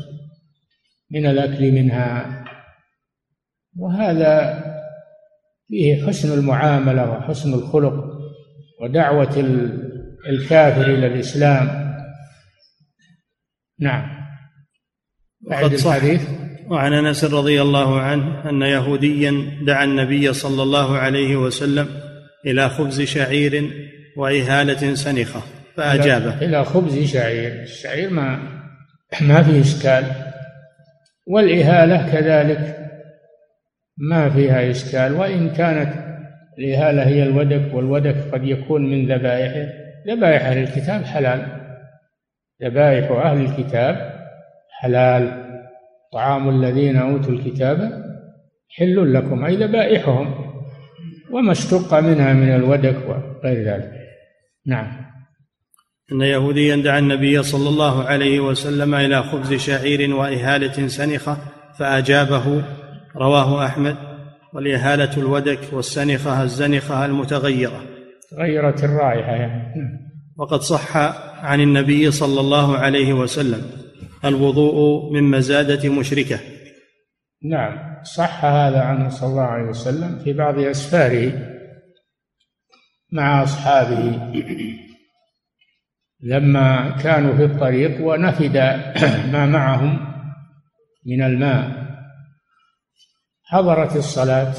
Speaker 2: من الأكل منها. وهذا فيه حسن المعاملة وحسن الخلق ودعوة الكافر إلى الإسلام. نعم.
Speaker 1: بعد الحديث. وعن أنس رضي الله عنه أن يهوديا دعا النبي صلى الله عليه وسلم إلى خبز شعير وإهالة سنخة فأجابه.
Speaker 2: إلى خبز شعير. الشعير ما ما فيه إشكال. والإهالة كذلك. ما فيها إشكال وإن كانت الإهالة هي الودك والودك قد يكون من ذبائحه ذبائح أهل الكتاب حلال. ذبائح أهل الكتاب حلال. طعام الذين أوتوا الكتاب حل لكم أي ذبائحهم. وما اشتق منها من الودك وغير ذلك. نعم.
Speaker 1: أن يهوديا دعا النبي صلى الله عليه وسلم إلى خبز شعير وإهالة سنخة فأجابه رواه أحمد والإهالة الودك والسنخة الزنخة المتغيرة.
Speaker 2: تغيرت الرائحة يعني.
Speaker 1: وقد صح عن النبي صلى الله عليه وسلم الوضوء من مزادة مشركة.
Speaker 2: نعم. صح هذا عنه صلى الله عليه وسلم في بعض أسفاره مع أصحابه. لما كانوا في الطريق ونفد ما معهم من الماء حضرت الصلاة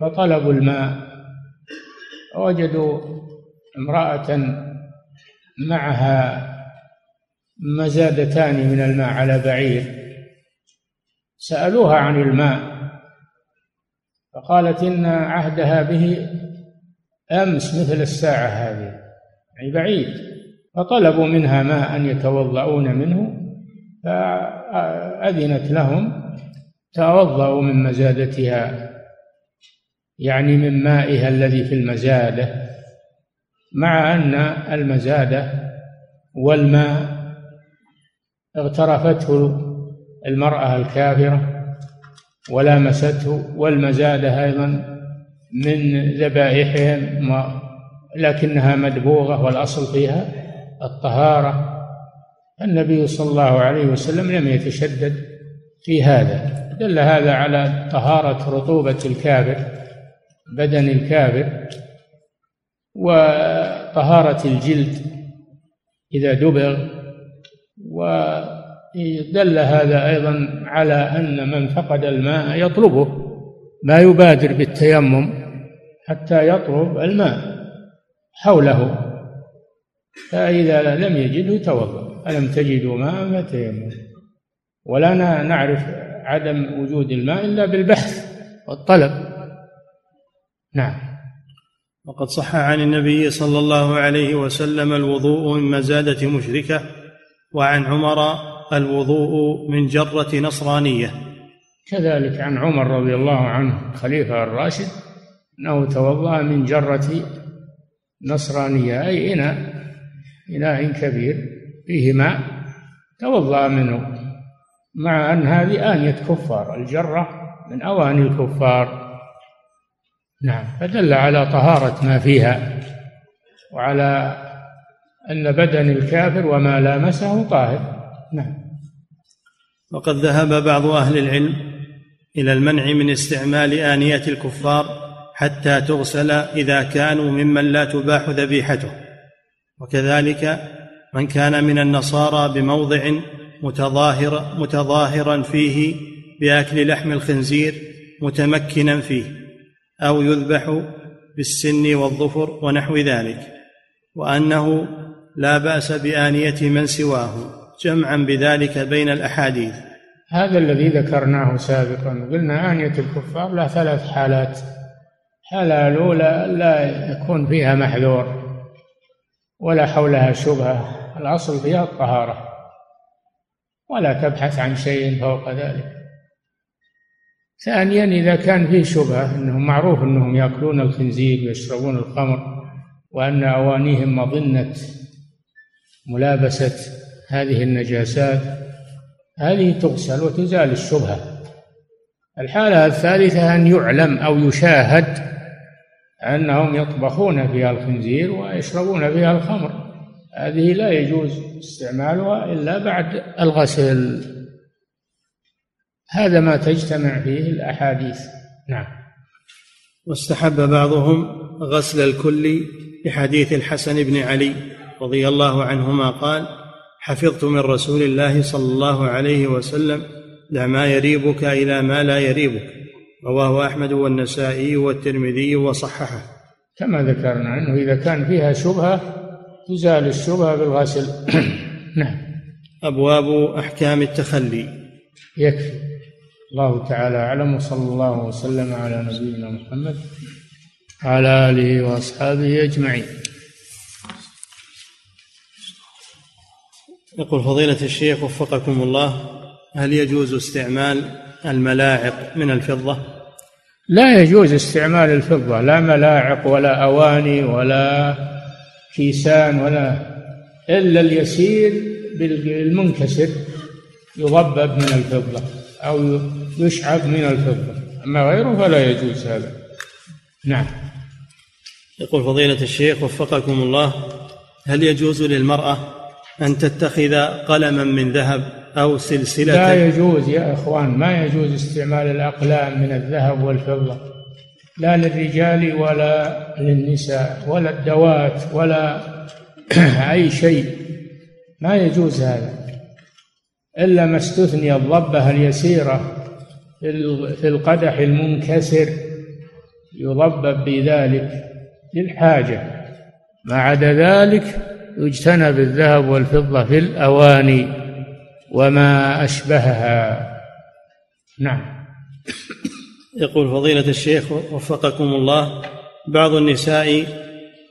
Speaker 2: فطلبوا الماء وجدوا امرأة معها مزادتان من الماء على بعير سألوها عن الماء فقالت إن عهدها به أمس مثل الساعة هذه يعني بعيد فطلبوا منها ماء يتوضؤون منه فأذنت لهم توضأوا من مزادتها يعني من مائها الذي في المزادة مع أن المزادة والماء اغترفته المرأة الكافرة ولامسته والمزادة أيضا من ذبائحهم لكنها مدبوغة والأصل فيها الطهارة. النبي صلى الله عليه وسلم لم يتشدد في هذا. دل هذا على طهارة رطوبة الكافر بدن الكافر وطهارة الجلد إذا دبغ. ودل هذا أيضا على أن من فقد الماء يطلبه ما يبادر بالتيمم حتى يطلب الماء حوله. فإذا لم يجده توضأ ألم تجدوا ماء فتيمموا. ولا نعرف عدم وجود الماء إلا بالبحث والطلب. نعم.
Speaker 1: وقد صح عن النبي صلى الله عليه وسلم الوضوء من مزادة مشركة وعن عمر الوضوء من جرة نصرانية.
Speaker 2: كذلك عن عمر رضي الله عنه خليفة الراشد أنه توضأ من جرة نصرانية أي إناء إناء كبير فيه ماء توضأ منه. مع أن هذه آنية كفار الجرة من أواني الكفار. نعم فدل على طهارة ما فيها وعلى أن بدن الكافر وما لامسه طاهر. نعم.
Speaker 1: وقد ذهب بعض أهل العلم إلى المنع من استعمال آنية الكفار حتى تغسل إذا كانوا ممن لا تباح ذبيحته. وكذلك من كان من النصارى بموضع متظاهر متظاهرا فيه بأكل لحم الخنزير متمكنا فيه أو يذبح بالسن والظفر ونحو ذلك وأنه لا بأس بآنية من سواه جمعا بذلك بين الأحاديث.
Speaker 2: هذا الذي ذكرناه سابقا قلنا آنية الكفار له ثلاث حالات. الحالة الأولى لا يكون فيها محذور ولا حولها شبهة الأصل فيها الطهارة. ولا تبحث عن شيء فوق ذلك. ثانيا إذا كان فيه شبهة أنهم معروف أنهم يأكلون الخنزير ويشربون الخمر وأن أوانيهم مظنة ملابسة هذه النجاسات هذه تغسل وتزال الشبهة. الحالة الثالثة أن يعلم أو يشاهد أنهم يطبخون فيها الخنزير ويشربون فيها الخمر. هذه لا يجوز استعمالها إلا بعد الغسل. هذا ما تجتمع فيه الأحاديث. نعم.
Speaker 1: واستحب بعضهم غسل الكل بحديث الحسن بن علي رضي الله عنهما قال حفظت من رسول الله صلى الله عليه وسلم دع ما يريبك إلى ما لا يريبك رواه أحمد والنسائي والترمذي وصححه.
Speaker 2: كما ذكرنا أنه إذا كان فيها شبهة تزال الشبهة بالغسل. نعم.
Speaker 1: أبواب أحكام التخلي.
Speaker 2: يكفي. الله تعالى أعلم. وصلى الله وسلم على نبينا محمد وعلى آله وأصحابه أجمعين.
Speaker 1: يقول فضيلة الشيخ وفقكم الله هل يجوز استعمال الملاعق من الفضة؟
Speaker 2: لا يجوز استعمال الفضة لا ملاعق ولا أواني ولا كيسان ولا إلا اليسير بالمنكسر يضبب من الفضة أو يشعب من الفضة. أما غيره فلا يجوز هذا. نعم.
Speaker 1: يقول فضيلة الشيخ وفقكم الله هل يجوز للمرأة أن تتخذ قلما من ذهب أو سلسلة؟
Speaker 2: لا يجوز يا إخوان ما يجوز استعمال الأقلام من الذهب والفضة. لا للرجال ولا للنساء ولا الدوات ولا أي شيء. ما يجوز هذا. إلا ما استثني الضبة اليسيرة في القدح المنكسر يضبب بذلك للحاجة. ما عدا ذلك يجتنب الذهب والفضة في الأواني وما أشبهها. نعم.
Speaker 1: يقول فضيلة الشيخ وفقكم الله بعض النساء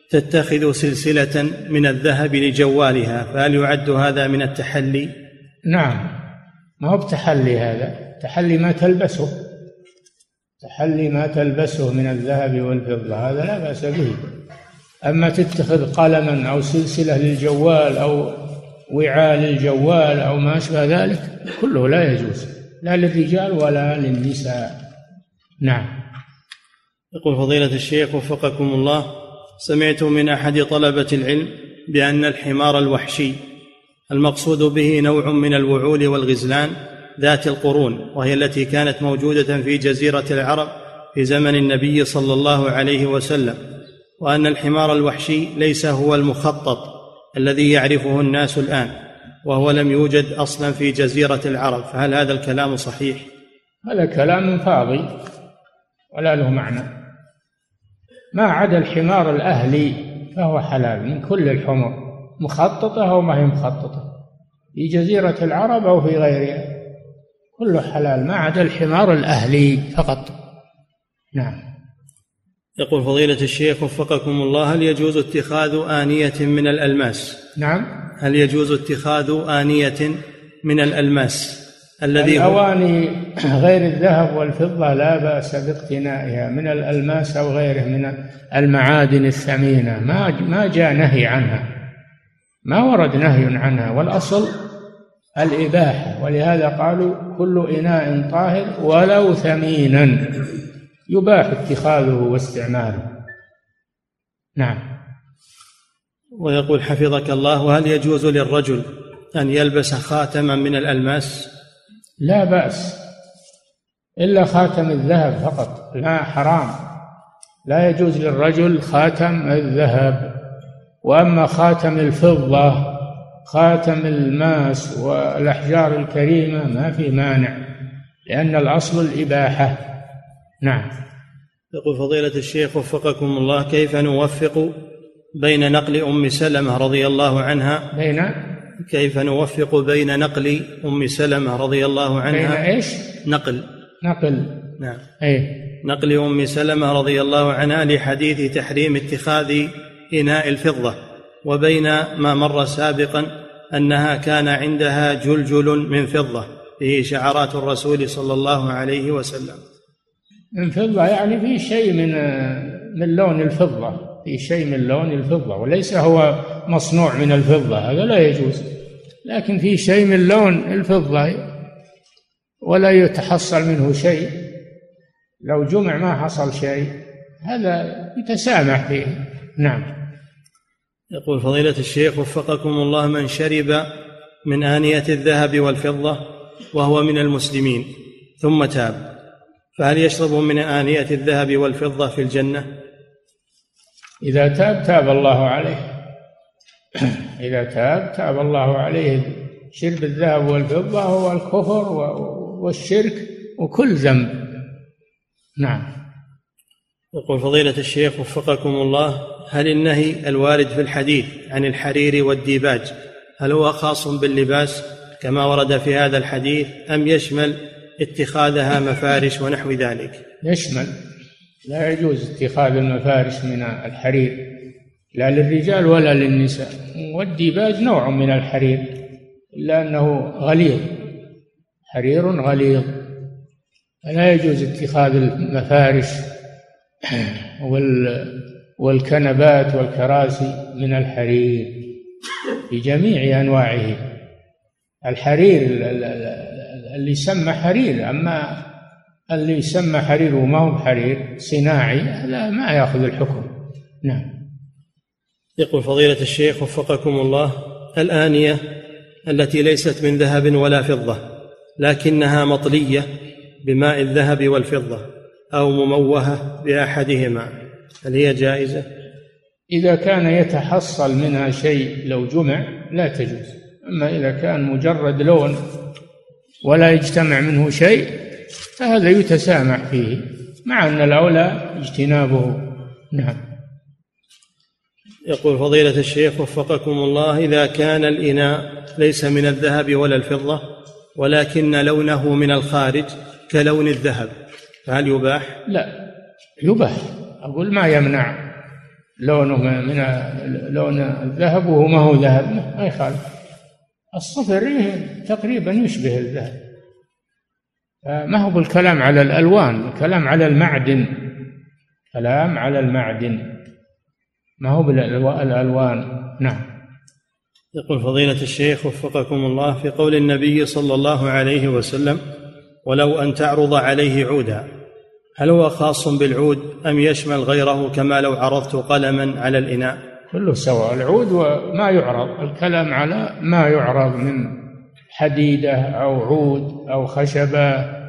Speaker 1: تتخذ سلسلة من الذهب لجوالها فهل يعد هذا من التحلي؟
Speaker 2: نعم ما هو بتحلي هذا؟ تحلي ما تلبسه. تحلي ما تلبسه من الذهب والفضة هذا لا بأس به. أما تتخذ قلما أو سلسلة للجوال أو وعاء للجوال أو ما أشبه ذلك كله لا يجوز لا للرجال ولا للنساء. نعم
Speaker 1: يقول فضيلة الشيخ وفقكم الله سمعت من أحد طلبة العلم بأن الحمار الوحشي المقصود به نوع من الوعول والغزلان ذات القرون وهي التي كانت موجودة في جزيرة العرب في زمن النبي صلى الله عليه وسلم وأن الحمار الوحشي ليس هو المخطط الذي يعرفه الناس الآن وهو لم يوجد أصلا في جزيرة العرب فهل هذا الكلام صحيح؟
Speaker 2: هذا كلام فاضي ولا له معنى. ما عدا الحمار الأهلي فهو حلال من كل الحمر مخططة أو ما هي مخططة. في جزيرة العرب أو في غيرها كله حلال ما عدا الحمار الأهلي فقط. نعم.
Speaker 1: يقول فضيلة الشيخ وفقكم الله هل يجوز اتخاذ آنية من الألماس؟
Speaker 2: نعم.
Speaker 1: هل يجوز اتخاذ آنية من الألماس؟ الذي
Speaker 2: الأواني غير الذهب والفضة لا بأس باقتنائها من الألماس أو غيره من المعادن الثمينة. ما ما جاء نهي عنها. ما ورد نهي عنها. والأصل الإباحة. ولهذا قالوا كل إناء طاهر ولو ثمينا. يباح اتخاذه واستعماله. نعم.
Speaker 1: ويقول حفظك الله وهل يجوز للرجل أن يلبس خاتما من الألماس؟
Speaker 2: لا بأس. إلا خاتم الذهب فقط. لا حرام. لا يجوز للرجل خاتم الذهب. وأما خاتم الفضة خاتم الماس والأحجار الكريمة ما في مانع لأن الأصل الإباحة. نعم.
Speaker 1: يقول فضيلة الشيخ وفقكم الله كيف نوفق بين نقل أم سلمة رضي الله عنها
Speaker 2: بين
Speaker 1: كيف نوفق بين نقل أم سلمة رضي الله عنها؟
Speaker 2: بين إيش؟
Speaker 1: نقل.
Speaker 2: نقل.
Speaker 1: نعم.
Speaker 2: أي
Speaker 1: نقل أم سلمة رضي الله عنها لحديث تحريم اتخاذ إناء الفضة وبين ما مر سابقا أنها كان عندها جلجل من فضة فيه شعرات الرسول صلى الله عليه وسلم.
Speaker 2: من فضة يعني في شيء من من لون الفضة. في شيء من لون الفضة وليس هو مصنوع من الفضة هذا لا يجوز. لكن في شيء من لون الفضة ولا يتحصل منه شيء لو جمع ما حصل شيء هذا يتسامح فيه. نعم.
Speaker 1: يقول فضيلة الشيخ وفقكم الله من شرب من آنية الذهب والفضة وهو من المسلمين ثم تاب. فهل يشرب من آنية الذهب والفضة في الجنة؟
Speaker 2: إذا تاب تاب الله عليه. إذا تاب تاب الله عليه. شرب الذهب والفضة هو الكفر والشرك وكل ذنب. نعم.
Speaker 1: يقول فضيلة الشيخ وفقكم الله هل النهي الوارد في الحديث عن الحرير والديباج هل هو خاص باللباس كما ورد في هذا الحديث أم يشمل اتخاذها مفارش ونحو ذلك؟
Speaker 2: يشمل. لا يجوز اتخاذ المفارش من الحرير لا للرجال ولا للنساء. والديباج نوع من الحرير إلا أنه غليظ حرير غليظ. فلا يجوز اتخاذ المفارش وال والكنبات والكراسي من الحرير في جميع أنواعه. الحرير اللي يسمى حرير أما اللي يسمى حرير وما هو بحرير صناعي هذا ما ياخذ الحكم. نعم.
Speaker 1: يقول فضيلة الشيخ وفقكم الله الآنية التي ليست من ذهب ولا فضة لكنها مطلية بماء الذهب والفضة أو مموهة بأحدهما هل هي جائزة؟
Speaker 2: إذا كان يتحصل منها شيء لو جمع لا تجوز. أما إذا كان مجرد لون ولا يجتمع منه شيء فهذا يتسامح فيه مع أن الأولى اجتنابه. نعم.
Speaker 1: يقول فضيلة الشيخ وفقكم الله إذا كان الإناء ليس من الذهب ولا الفضة ولكن لونه من الخارج كلون الذهب فهل يباح؟
Speaker 2: لا يباح. أقول ما يمنع لونه من لون الذهب وهو ما هو ذهب ما يخالف. الصفر تقريبا يشبه الذهب. ما هو بالكلام على الألوان الكلام على المعدن. كلام على المعدن. ما هو بالألوان نعم.
Speaker 1: يقول فضيلة الشيخ وفقكم الله في قول النبي صلى الله عليه وسلم ولو أن تعرض عليه عودا هل هو خاص بالعود أم يشمل غيره كما لو عرضت قلما على الإناء؟
Speaker 2: كله سواء العود وما يعرض الكلام على ما يعرض من حديدة أو عود أو خشبة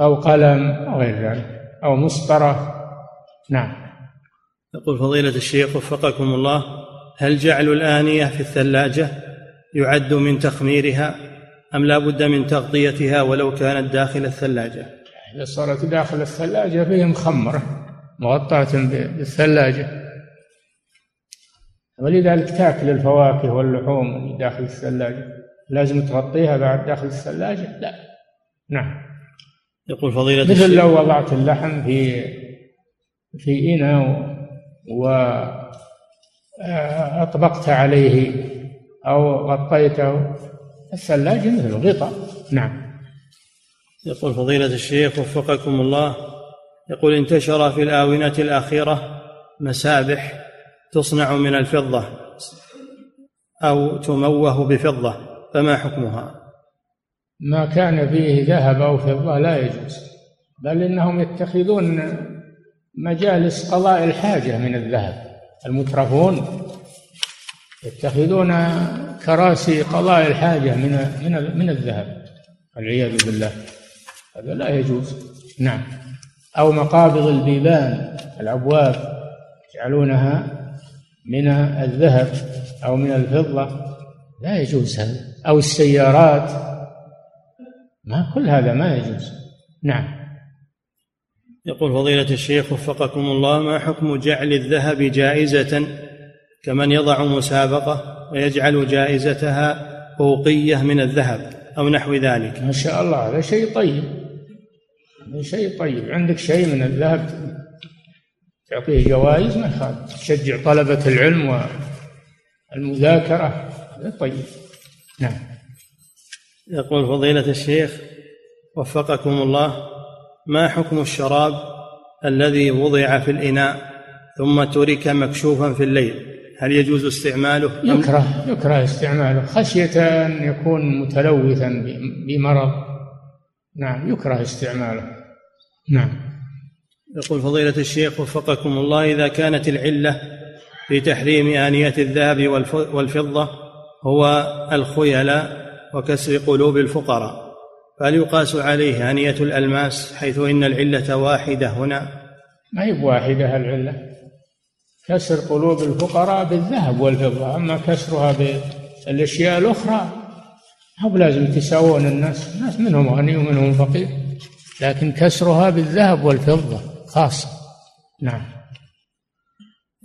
Speaker 2: أو قلم أو غير ذلك أو مسطرة. نعم.
Speaker 1: يقول فضيلة الشيخ وفقكم الله هل جعل الآنية في الثلاجة يعد من تخميرها أم لا بد من تغطيتها ولو كانت داخل الثلاجة؟
Speaker 2: إذا صارت داخل الثلاجة فهي مخمرة مغطاة بالثلاجة. ولذلك تاكل الفواكه واللحوم اللي داخل الثلاجة. لازم تغطيها بعد داخل الثلاجة؟ لا. نعم.
Speaker 1: يقول فضيلة
Speaker 2: مثل لو وضعت اللحم في في إناء و أطبقت عليه أو غطيته الثلاجة مثل الغطاء. نعم.
Speaker 1: يقول فضيلة الشيخ وفقكم الله يقول انتشر في الآونة الأخيرة مسابح تصنع من الفضة أو تموه بفضة فما حكمها؟
Speaker 2: ما كان فيه ذهب أو فضة لا يجوز بل إنهم يتخذون مجالس قضاء الحاجة من الذهب. المترفون يتخذون كراسي قضاء الحاجة من من من الذهب. والعياذ بالله هذا لا يجوز. نعم. أو مقابض البيبان الأبواب يجعلونها من الذهب أو من الفضة لا يجوز هذا. أو السيارات. ما كل هذا ما يجوز. نعم.
Speaker 1: يقول فضيلة الشيخ وفقكم الله ما حكم جعل الذهب جائزة كمن يضع مسابقة ويجعل جائزتها أوقية من الذهب أو نحو ذلك؟
Speaker 2: ما شاء الله هذا شيء طيب. هذا شيء طيب. عندك شيء من الذهب؟ تعطيه جوائز ما يخالف. تشجع طلبة العلم والمذاكرة. طيب. نعم.
Speaker 1: يقول فضيلة الشيخ وفقكم الله ما حكم الشراب الذي وضع في الإناء ثم ترك مكشوفا في الليل؟ هل يجوز استعماله؟
Speaker 2: يكره يكره استعماله. خشية أن يكون متلوثا بمرض. نعم يكره استعماله. نعم.
Speaker 1: يقول فضيلة الشيخ وفقكم الله إذا كانت العلة في تحريم آنية الذهب والفضة هو الخيلاء وكسر قلوب الفقراء فهل يقاس عليه آنية الألماس حيث إن العلة واحدة هنا؟
Speaker 2: ما هي بواحدة العلة؟ كسر قلوب الفقراء بالذهب والفضة أما كسرها بالأشياء الأخرى هو لازم يتساوون الناس الناس منهم غني ومنهم فقير لكن كسرها بالذهب والفضة. خاصة. نعم.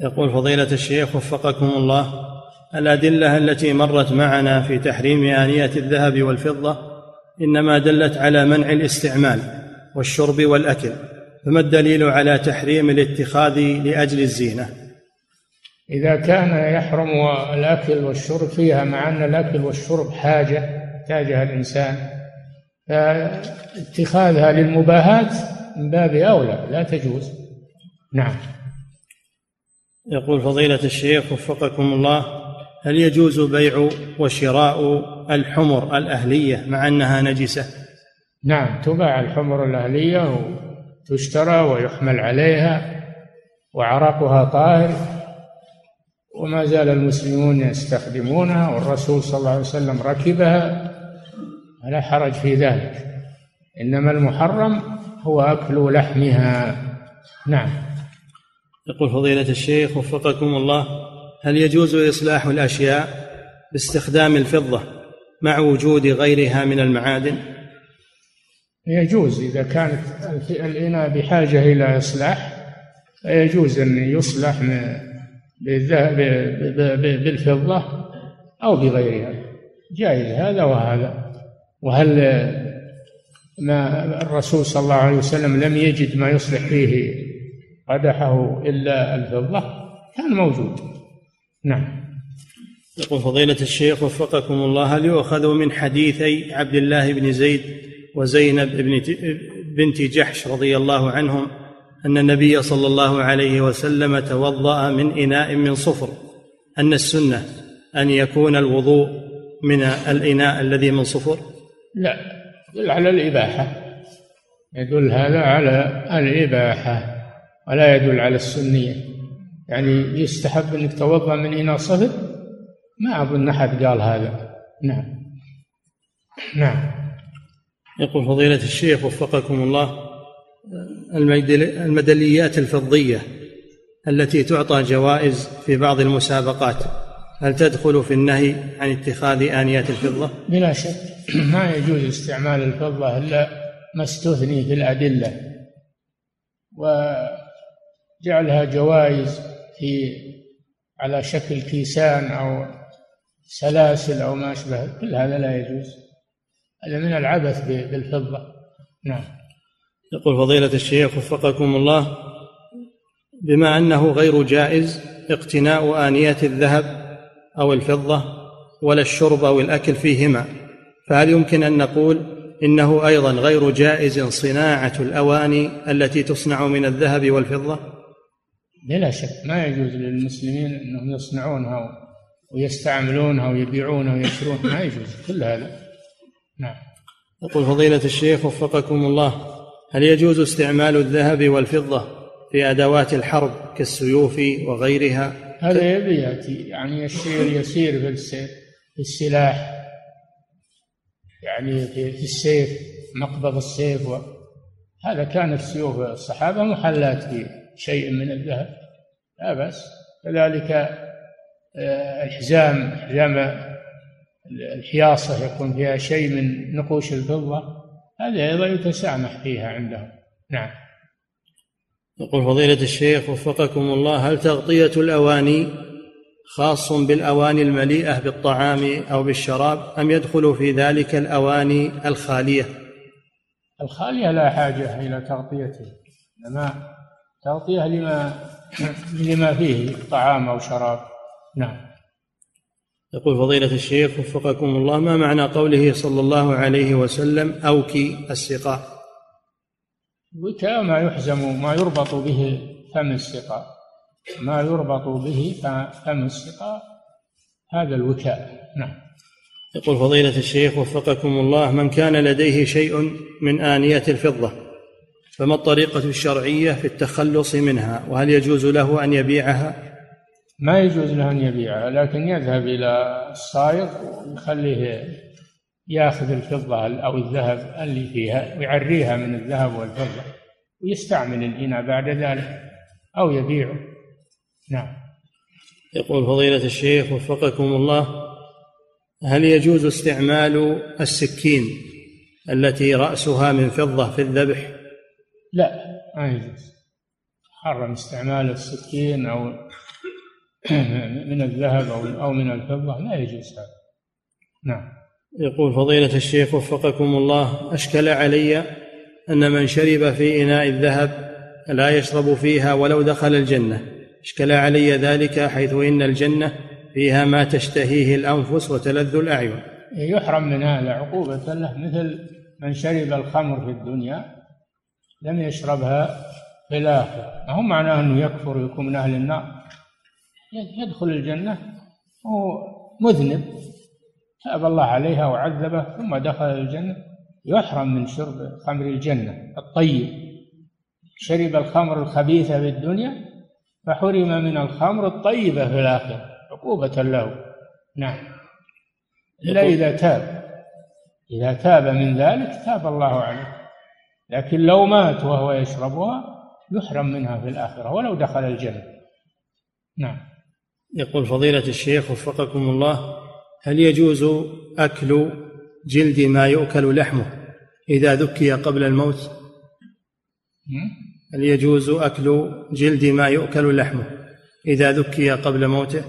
Speaker 1: يقول فضيلة الشيخ وفقكم الله الأدلة التي مرت معنا في تحريم آنية الذهب والفضة إنما دلت على منع الاستعمال والشرب والأكل فما الدليل على تحريم الاتخاذ لأجل الزينة؟
Speaker 2: إذا كان يحرم الأكل والشرب فيها مع أن الأكل والشرب حاجة يحتاجها الإنسان فاتخاذها للمباهات من باب أولى لا تجوز. نعم.
Speaker 1: يقول فضيلة الشيخ وفقكم الله هل يجوز بيع وشراء الحمر الأهلية مع أنها نجسة؟
Speaker 2: نعم تباع الحمر الأهلية وتشترى ويحمل عليها وعرقها طاهر وما زال المسلمون يستخدمونها والرسول صلى الله عليه وسلم ركبها لا حرج في ذلك. إنما المحرم هو أكل لحمها. نعم.
Speaker 1: يقول فضيلة الشيخ وفقكم الله هل يجوز إصلاح الأشياء باستخدام الفضة مع وجود غيرها من المعادن؟
Speaker 2: يجوز. إذا كانت الإناء بحاجة إلى إصلاح فيجوز أن يصلح بالفضة أو بغيرها. جائز هذا وهذا. وهل ما الرسول صلى الله عليه وسلم لم يجد ما يصلح فيه قدحه إلا الفضة كان موجود. نعم.
Speaker 1: يقول فضيلة الشيخ وفقكم الله هل يؤخذ من حديثي عبد الله بن زيد وزينب بن بنت جحش رضي الله عنهم أن النبي صلى الله عليه وسلم توضأ من إناء من صفر أن السنة أن يكون الوضوء من الإناء الذي من صفر؟
Speaker 2: لا. يدل على الإباحة. يدل هذا على الإباحة ولا يدل على السنية. يعني يستحب أنك توضأ من إناء صفر؟ ما أظن أحد قال هذا. نعم. نعم.
Speaker 1: يقول فضيلة الشيخ وفقكم الله الميداليات الفضية التي تعطى جوائز في بعض المسابقات. هل تدخل في النهي عن اتخاذ آنيات الفضة؟
Speaker 2: بلا شك. ما يجوز استعمال الفضة إلا ما استثني في الأدلة. وجعلها جوائز في على شكل كيسان أو سلاسل أو ما أشبه. كل هذا لا يجوز. هذا من العبث بالفضة. نعم.
Speaker 1: يقول فضيلة الشيخ وفقكم الله بما أنه غير جائز اقتناء آنية الذهب أو الفضة ولا الشرب أو الأكل فيهما. فهل يمكن أن نقول إنه أيضا غير جائز صناعة الأواني التي تصنع من الذهب والفضة؟
Speaker 2: بلا شك. ما يجوز للمسلمين أنهم يصنعونها ويستعملونها ويبيعونها ويشترون ما يجوز كل هذا. نعم.
Speaker 1: يقول فضيلة الشيخ وفقكم الله هل يجوز استعمال الذهب والفضة في أدوات الحرب كالسيوف وغيرها؟
Speaker 2: هذا يبي يأتي يعني الشيء يسير في السيف في السلاح. يعني في السيف مقبض السيف و... هذا كانت سيوف الصحابة محلات شيء من الذهب. لا بأس. كذلك آه، الحزام حزام الحياصة يكون فيها شيء من نقوش الفضة. هذه أيضا يتسامح فيها عندهم. نعم.
Speaker 1: يقول فضيلة الشيخ وفقكم الله هل تغطية الأواني خاص بالأواني المليئة بالطعام أو بالشراب أم يدخل في ذلك الأواني الخالية؟
Speaker 2: الخالية لا حاجة إلى تغطيته إنما تغطية لما لما فيه طعام أو شراب. نعم.
Speaker 1: يقول فضيلة الشيخ وفقكم الله ما معنى قوله صلى الله عليه وسلم أوكي السقاء؟
Speaker 2: وكاء ما يحزم ما يربط به فم السقاء ما يربط به فم السقاء هذا الوكاء. نعم.
Speaker 1: يقول فضيلة الشيخ وفقكم الله من كان لديه شيء من آنية الفضة فما الطريقة الشرعية في التخلص منها؟ وهل يجوز له أن يبيعها؟
Speaker 2: ما يجوز له أن يبيعها لكن يذهب إلى الصائغ ويخليه ياخذ الفضة أو الذهب اللي فيها ويعريها من الذهب والفضة ويستعمل الإناء بعد ذلك أو يبيعه. نعم.
Speaker 1: يقول فضيلة الشيخ وفقكم الله هل يجوز استعمال السكين التي رأسها من فضة في الذبح؟
Speaker 2: لا ما يجوز. حرم استعمال السكين أو من الذهب أو أو من الفضة لا يجوز هذا. نعم.
Speaker 1: يقول فضيلة الشيخ وفقكم الله أشكل علي أن من شرب في إناء الذهب لا يشرب فيها ولو دخل الجنة. أشكل علي ذلك حيث إن الجنة فيها ما تشتهيه الأنفس وتلذ الأعين.
Speaker 2: يحرم من هذا عقوبة له. مثل من شرب الخمر في الدنيا لم يشربها في الآخرة. ما هو معناه أنه يكفر ويكون من أهل النار؟ يدخل الجنة وهو مذنب. تاب الله عليها وعذبه ثم دخل الجنة. يحرم من شرب خمر الجنة الطيب. شرب الخمر الخبيثة في الدنيا فحرم من الخمر الطيبة في الآخرة. عقوبة له. نعم. إلا إذا تاب. إذا تاب من ذلك تاب الله عليه. لكن لو مات وهو يشربها يحرم منها في الآخرة ولو دخل الجنة. نعم.
Speaker 1: يقول فضيلة الشيخ وفقكم الله هل يجوز أكل جلد ما يؤكل لحمه إذا ذكي قبل الموت؟ هل يجوز أكل جلد ما يؤكل لحمه إذا ذكي قبل موته؟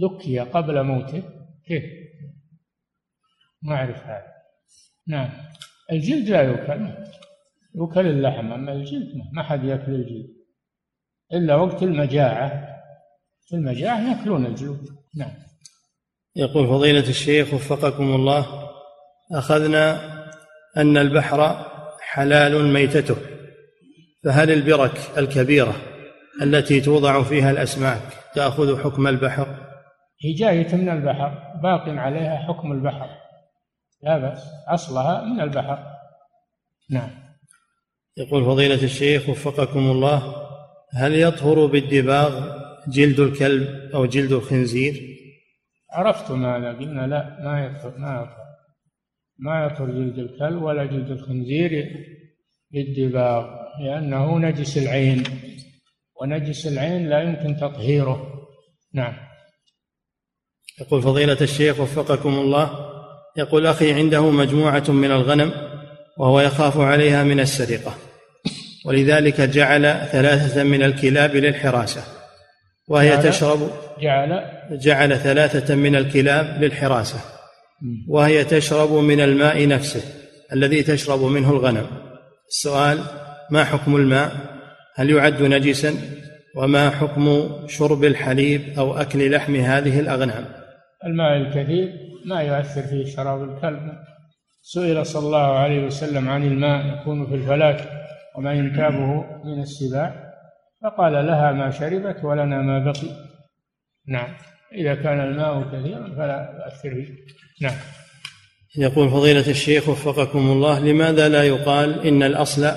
Speaker 2: ذكي قبل موته؟ كيف ما أعرف هذا. نعم. الجلد لا يؤكل. يؤكل اللحم أما الجلد ما حد يأكل الجلد. إلا وقت المجاعة. في المجاعة يأكلون الجلود نعم.
Speaker 1: يقول فضيلة الشيخ وفقكم الله أخذنا أن البحر حلال ميتته فهل البرك الكبيرة التي توضع فيها الأسماك تأخذ حكم البحر؟
Speaker 2: هي جاية من البحر باق عليها حكم البحر لا بأس أصلها من البحر. نعم.
Speaker 1: يقول فضيلة الشيخ وفقكم الله هل يطهر بالدباغ جلد الكلب أو جلد الخنزير؟
Speaker 2: عرفتم هذا قلنا لا ما يطهر ما يطهر ما يطهر جلد الكلب ولا جلد الخنزير بالدباغ لأنه نجس العين ونجس العين لا يمكن تطهيره. نعم.
Speaker 1: يقول فضيلة الشيخ وفقكم الله يقول أخي عنده مجموعة من الغنم وهو يخاف عليها من السرقة ولذلك جعل ثلاثة من الكلاب للحراسة. وهي جعل تشرب
Speaker 2: جعل
Speaker 1: جعل ثلاثة من الكلاب للحراسة وهي تشرب من الماء نفسه الذي تشرب منه الغنم. السؤال ما حكم الماء؟ هل يعد نجسا؟ وما حكم شرب الحليب أو أكل لحم هذه الأغنام؟
Speaker 2: الماء الكثير ما يؤثر فيه شراب الكلب. سئل صلى الله عليه وسلم عن الماء يكون في الفلاك وما ينتابه من السباع. فقال لها ما شربت ولنا ما بقي. نعم. إذا كان الماء كثيرا فلا يؤثر فيه نعم.
Speaker 1: يقول فضيلة الشيخ وفقكم الله لماذا لا يقال إن الأصل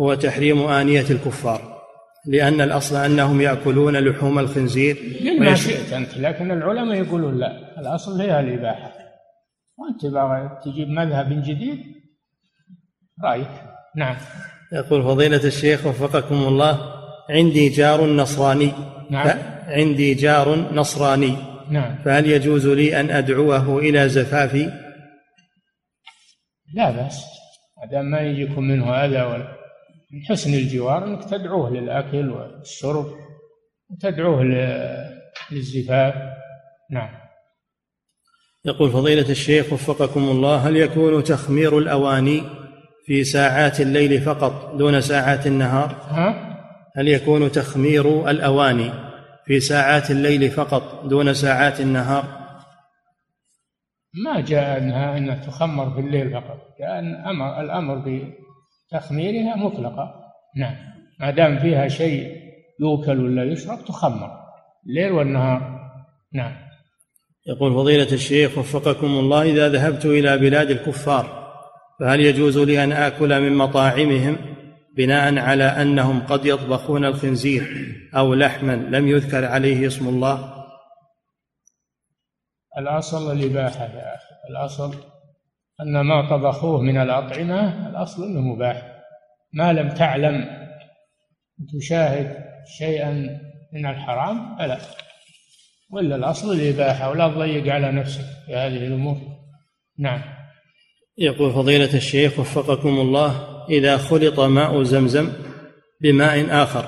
Speaker 1: هو تحريم آنية الكفار؟ لأن الأصل أنهم يأكلون لحوم الخنزير
Speaker 2: ما شئت أنت لكن العلماء يقولون لا. الأصل هي الإباحة. وأنت تجيب مذهب جديد؟ رأيك. نعم.
Speaker 1: يقول فضيلة الشيخ وفقكم الله عندي جار نصراني.
Speaker 2: نعم.
Speaker 1: عندي جار نصراني.
Speaker 2: نعم.
Speaker 1: فهل يجوز لي أن أدعوه إلى زفافي؟
Speaker 2: لا بأس. ما ما يجيكم منه ولا من حسن الجوار أنك تدعوه للأكل والشرب وتدعوه للزفاف. نعم.
Speaker 1: يقول فضيلة الشيخ وفقكم الله هل يكون تخمير الأواني في ساعات الليل فقط دون ساعات النهار؟
Speaker 2: ها؟
Speaker 1: هل يكون تخمير الأواني في ساعات الليل فقط دون ساعات النهار؟
Speaker 2: ما جاء أنها أنها تخمر في الليل فقط جاء أمر الأمر تخميرها مطلقة. نعم. ما دام فيها شيء يؤكل ولا يشرب تخمر. الليل والنهار. نعم.
Speaker 1: يقول فضيلة الشيخ وفقكم الله إذا ذهبت إلى بلاد الكفار فهل يجوز لي أن آكل من مطاعمهم؟ بناء على أنهم قد يطبخون الخنزير أو لحما لم يذكر عليه اسم الله.
Speaker 2: الأصل الإباحة يا أخي. الأصل أن ما طبخوه من الأطعمة الأصل أنه مباح. ما لم تعلم تشاهد شيئا من الحرام فلا. ولا الأصل الإباحة ولا تضيق على نفسك في هذه الأمور. نعم.
Speaker 1: يقول فضيلة الشيخ وفقكم الله إذا خلط ماء زمزم بماء آخر.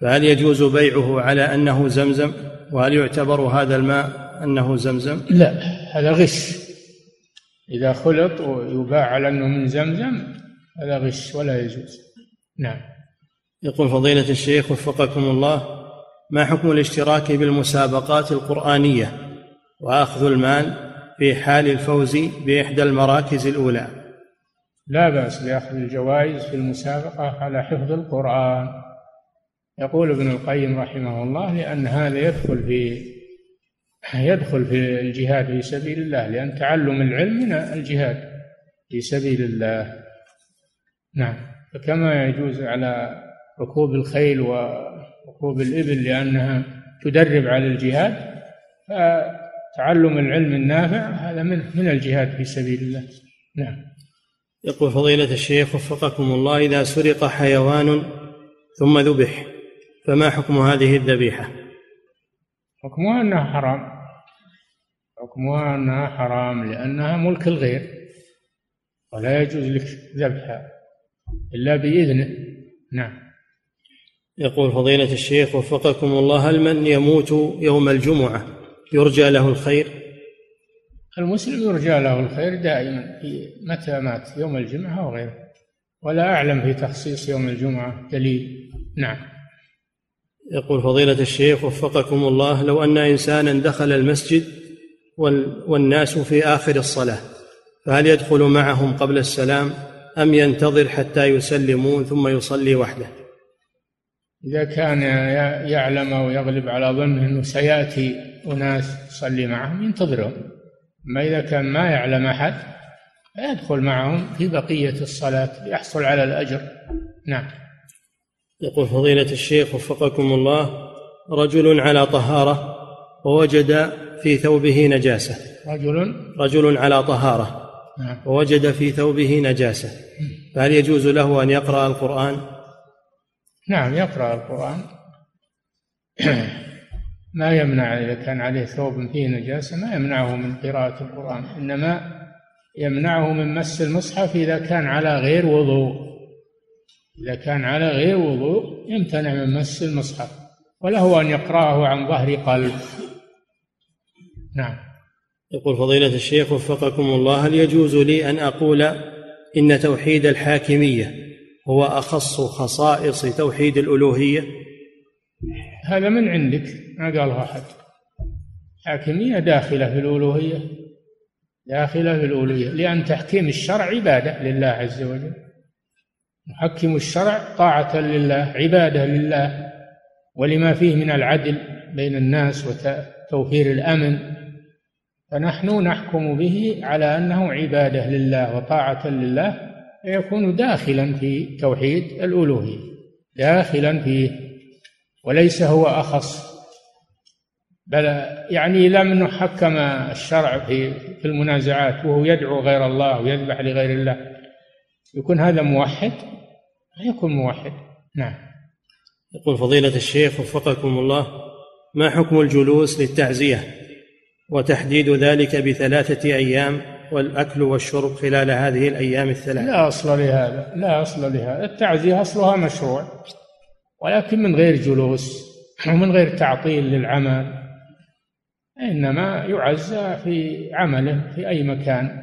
Speaker 1: فهل يجوز بيعه على أنه زمزم؟ وهل يعتبر هذا الماء أنه زمزم؟
Speaker 2: لا هذا غش. إذا خلط ويباع على أنه من زمزم هذا غش ولا يجوز. نعم.
Speaker 1: يقول فضيلة الشيخ وفقكم الله ما حكم الاشتراك بالمسابقات القرآنية؟ وأخذ المال في حال الفوز بإحدى المراكز الأولى.
Speaker 2: لا بأس بأخذ الجوائز في المسابقة على حفظ القرآن. يقول ابن القيم رحمه الله لأن هذا يدخل في يدخل في الجهاد في سبيل الله لأن تعلم العلم من الجهاد في سبيل الله. نعم. فكما يجوز على ركوب الخيل وركوب الإبل لأنها تدرب على الجهاد فتعلم العلم النافع هذا من من الجهاد في سبيل الله. نعم.
Speaker 1: يقول فضيلة الشيخ وفقكم الله إذا سرق حيوان ثم ذبح فما حكم هذه الذبيحة؟
Speaker 2: حكمها أنها حرام حكمها أنها حرام لأنها ملك الغير ولا يجوز لك ذبحها إلا بإذنه نعم
Speaker 1: يقول فضيلة الشيخ وفقكم الله هل من يموت يوم الجمعة يرجى له الخير؟
Speaker 2: المسلم يرجى له الخير دائما في متى مات يوم الجمعة أو غيره. ولا أعلم في تخصيص يوم الجمعة دليل. نعم.
Speaker 1: يقول فضيلة الشيخ وفقكم الله لو أن إنسانا دخل المسجد والناس في آخر الصلاة فهل يدخل معهم قبل السلام أم ينتظر حتى يسلمون ثم يصلي وحده؟
Speaker 2: إذا كان يعلم أو يغلب على ظنه أنه سيأتي أناس يصلي معهم ينتظرهم. أما إذا كان ما يعلم أحد فيدخل معهم في بقية الصلاة ليحصل على الأجر. نعم.
Speaker 1: يقول فضيلة الشيخ وفقكم الله رجل على طهارة ووجد في ثوبه نجاسة.
Speaker 2: رجل؟
Speaker 1: رجل على طهارة نعم. ووجد في ثوبه نجاسة. فهل يجوز له أن يقرأ القرآن؟
Speaker 2: نعم يقرأ القرآن. ما يمنع إذا كان عليه ثوب فيه نجاسة ما يمنعه من قراءة القرآن إنما يمنعه من مس المصحف إذا كان على غير وضوء. إذا كان على غير وضوء يمتنع من مس المصحف وله أن يقرأه عن ظهر قلب. نعم.
Speaker 1: يقول فضيلة الشيخ وفقكم الله هل يجوز لي أن أقول إن توحيد الحاكمية هو أخص خصائص توحيد الألوهية؟
Speaker 2: هذا من عندك؟ ما قالها أحد حاكمية داخلة في الألوهية. داخلة في الألوهية. لأن تحكيم الشرع عبادة لله عز وجل. محكم الشرع طاعة لله عبادة لله. ولما فيه من العدل بين الناس وتوفير الأمن. فنحن نحكم به على أنه عبادة لله وطاعة لله. فيكون داخلا في توحيد الألوهية. داخلا فيه وليس هو أخص. بل يعني لم نحكم الشرع في في المنازعات وهو يدعو غير الله ويذبح لغير الله. يكون هذا موحد؟ يكون موحد. نعم.
Speaker 1: يقول فضيلة الشيخ وفقكم الله ما حكم الجلوس للتعزية؟ وتحديد ذلك بثلاثة أيام والأكل والشرب خلال هذه الأيام الثلاث
Speaker 2: لا أصل لهذا لا أصل لهذا. التعزية أصلها مشروع. ولكن من غير جلوس ومن غير تعطيل للعمل إنما يعزى في عمله في أي مكان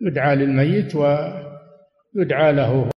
Speaker 2: يدعى للميت ويدعى له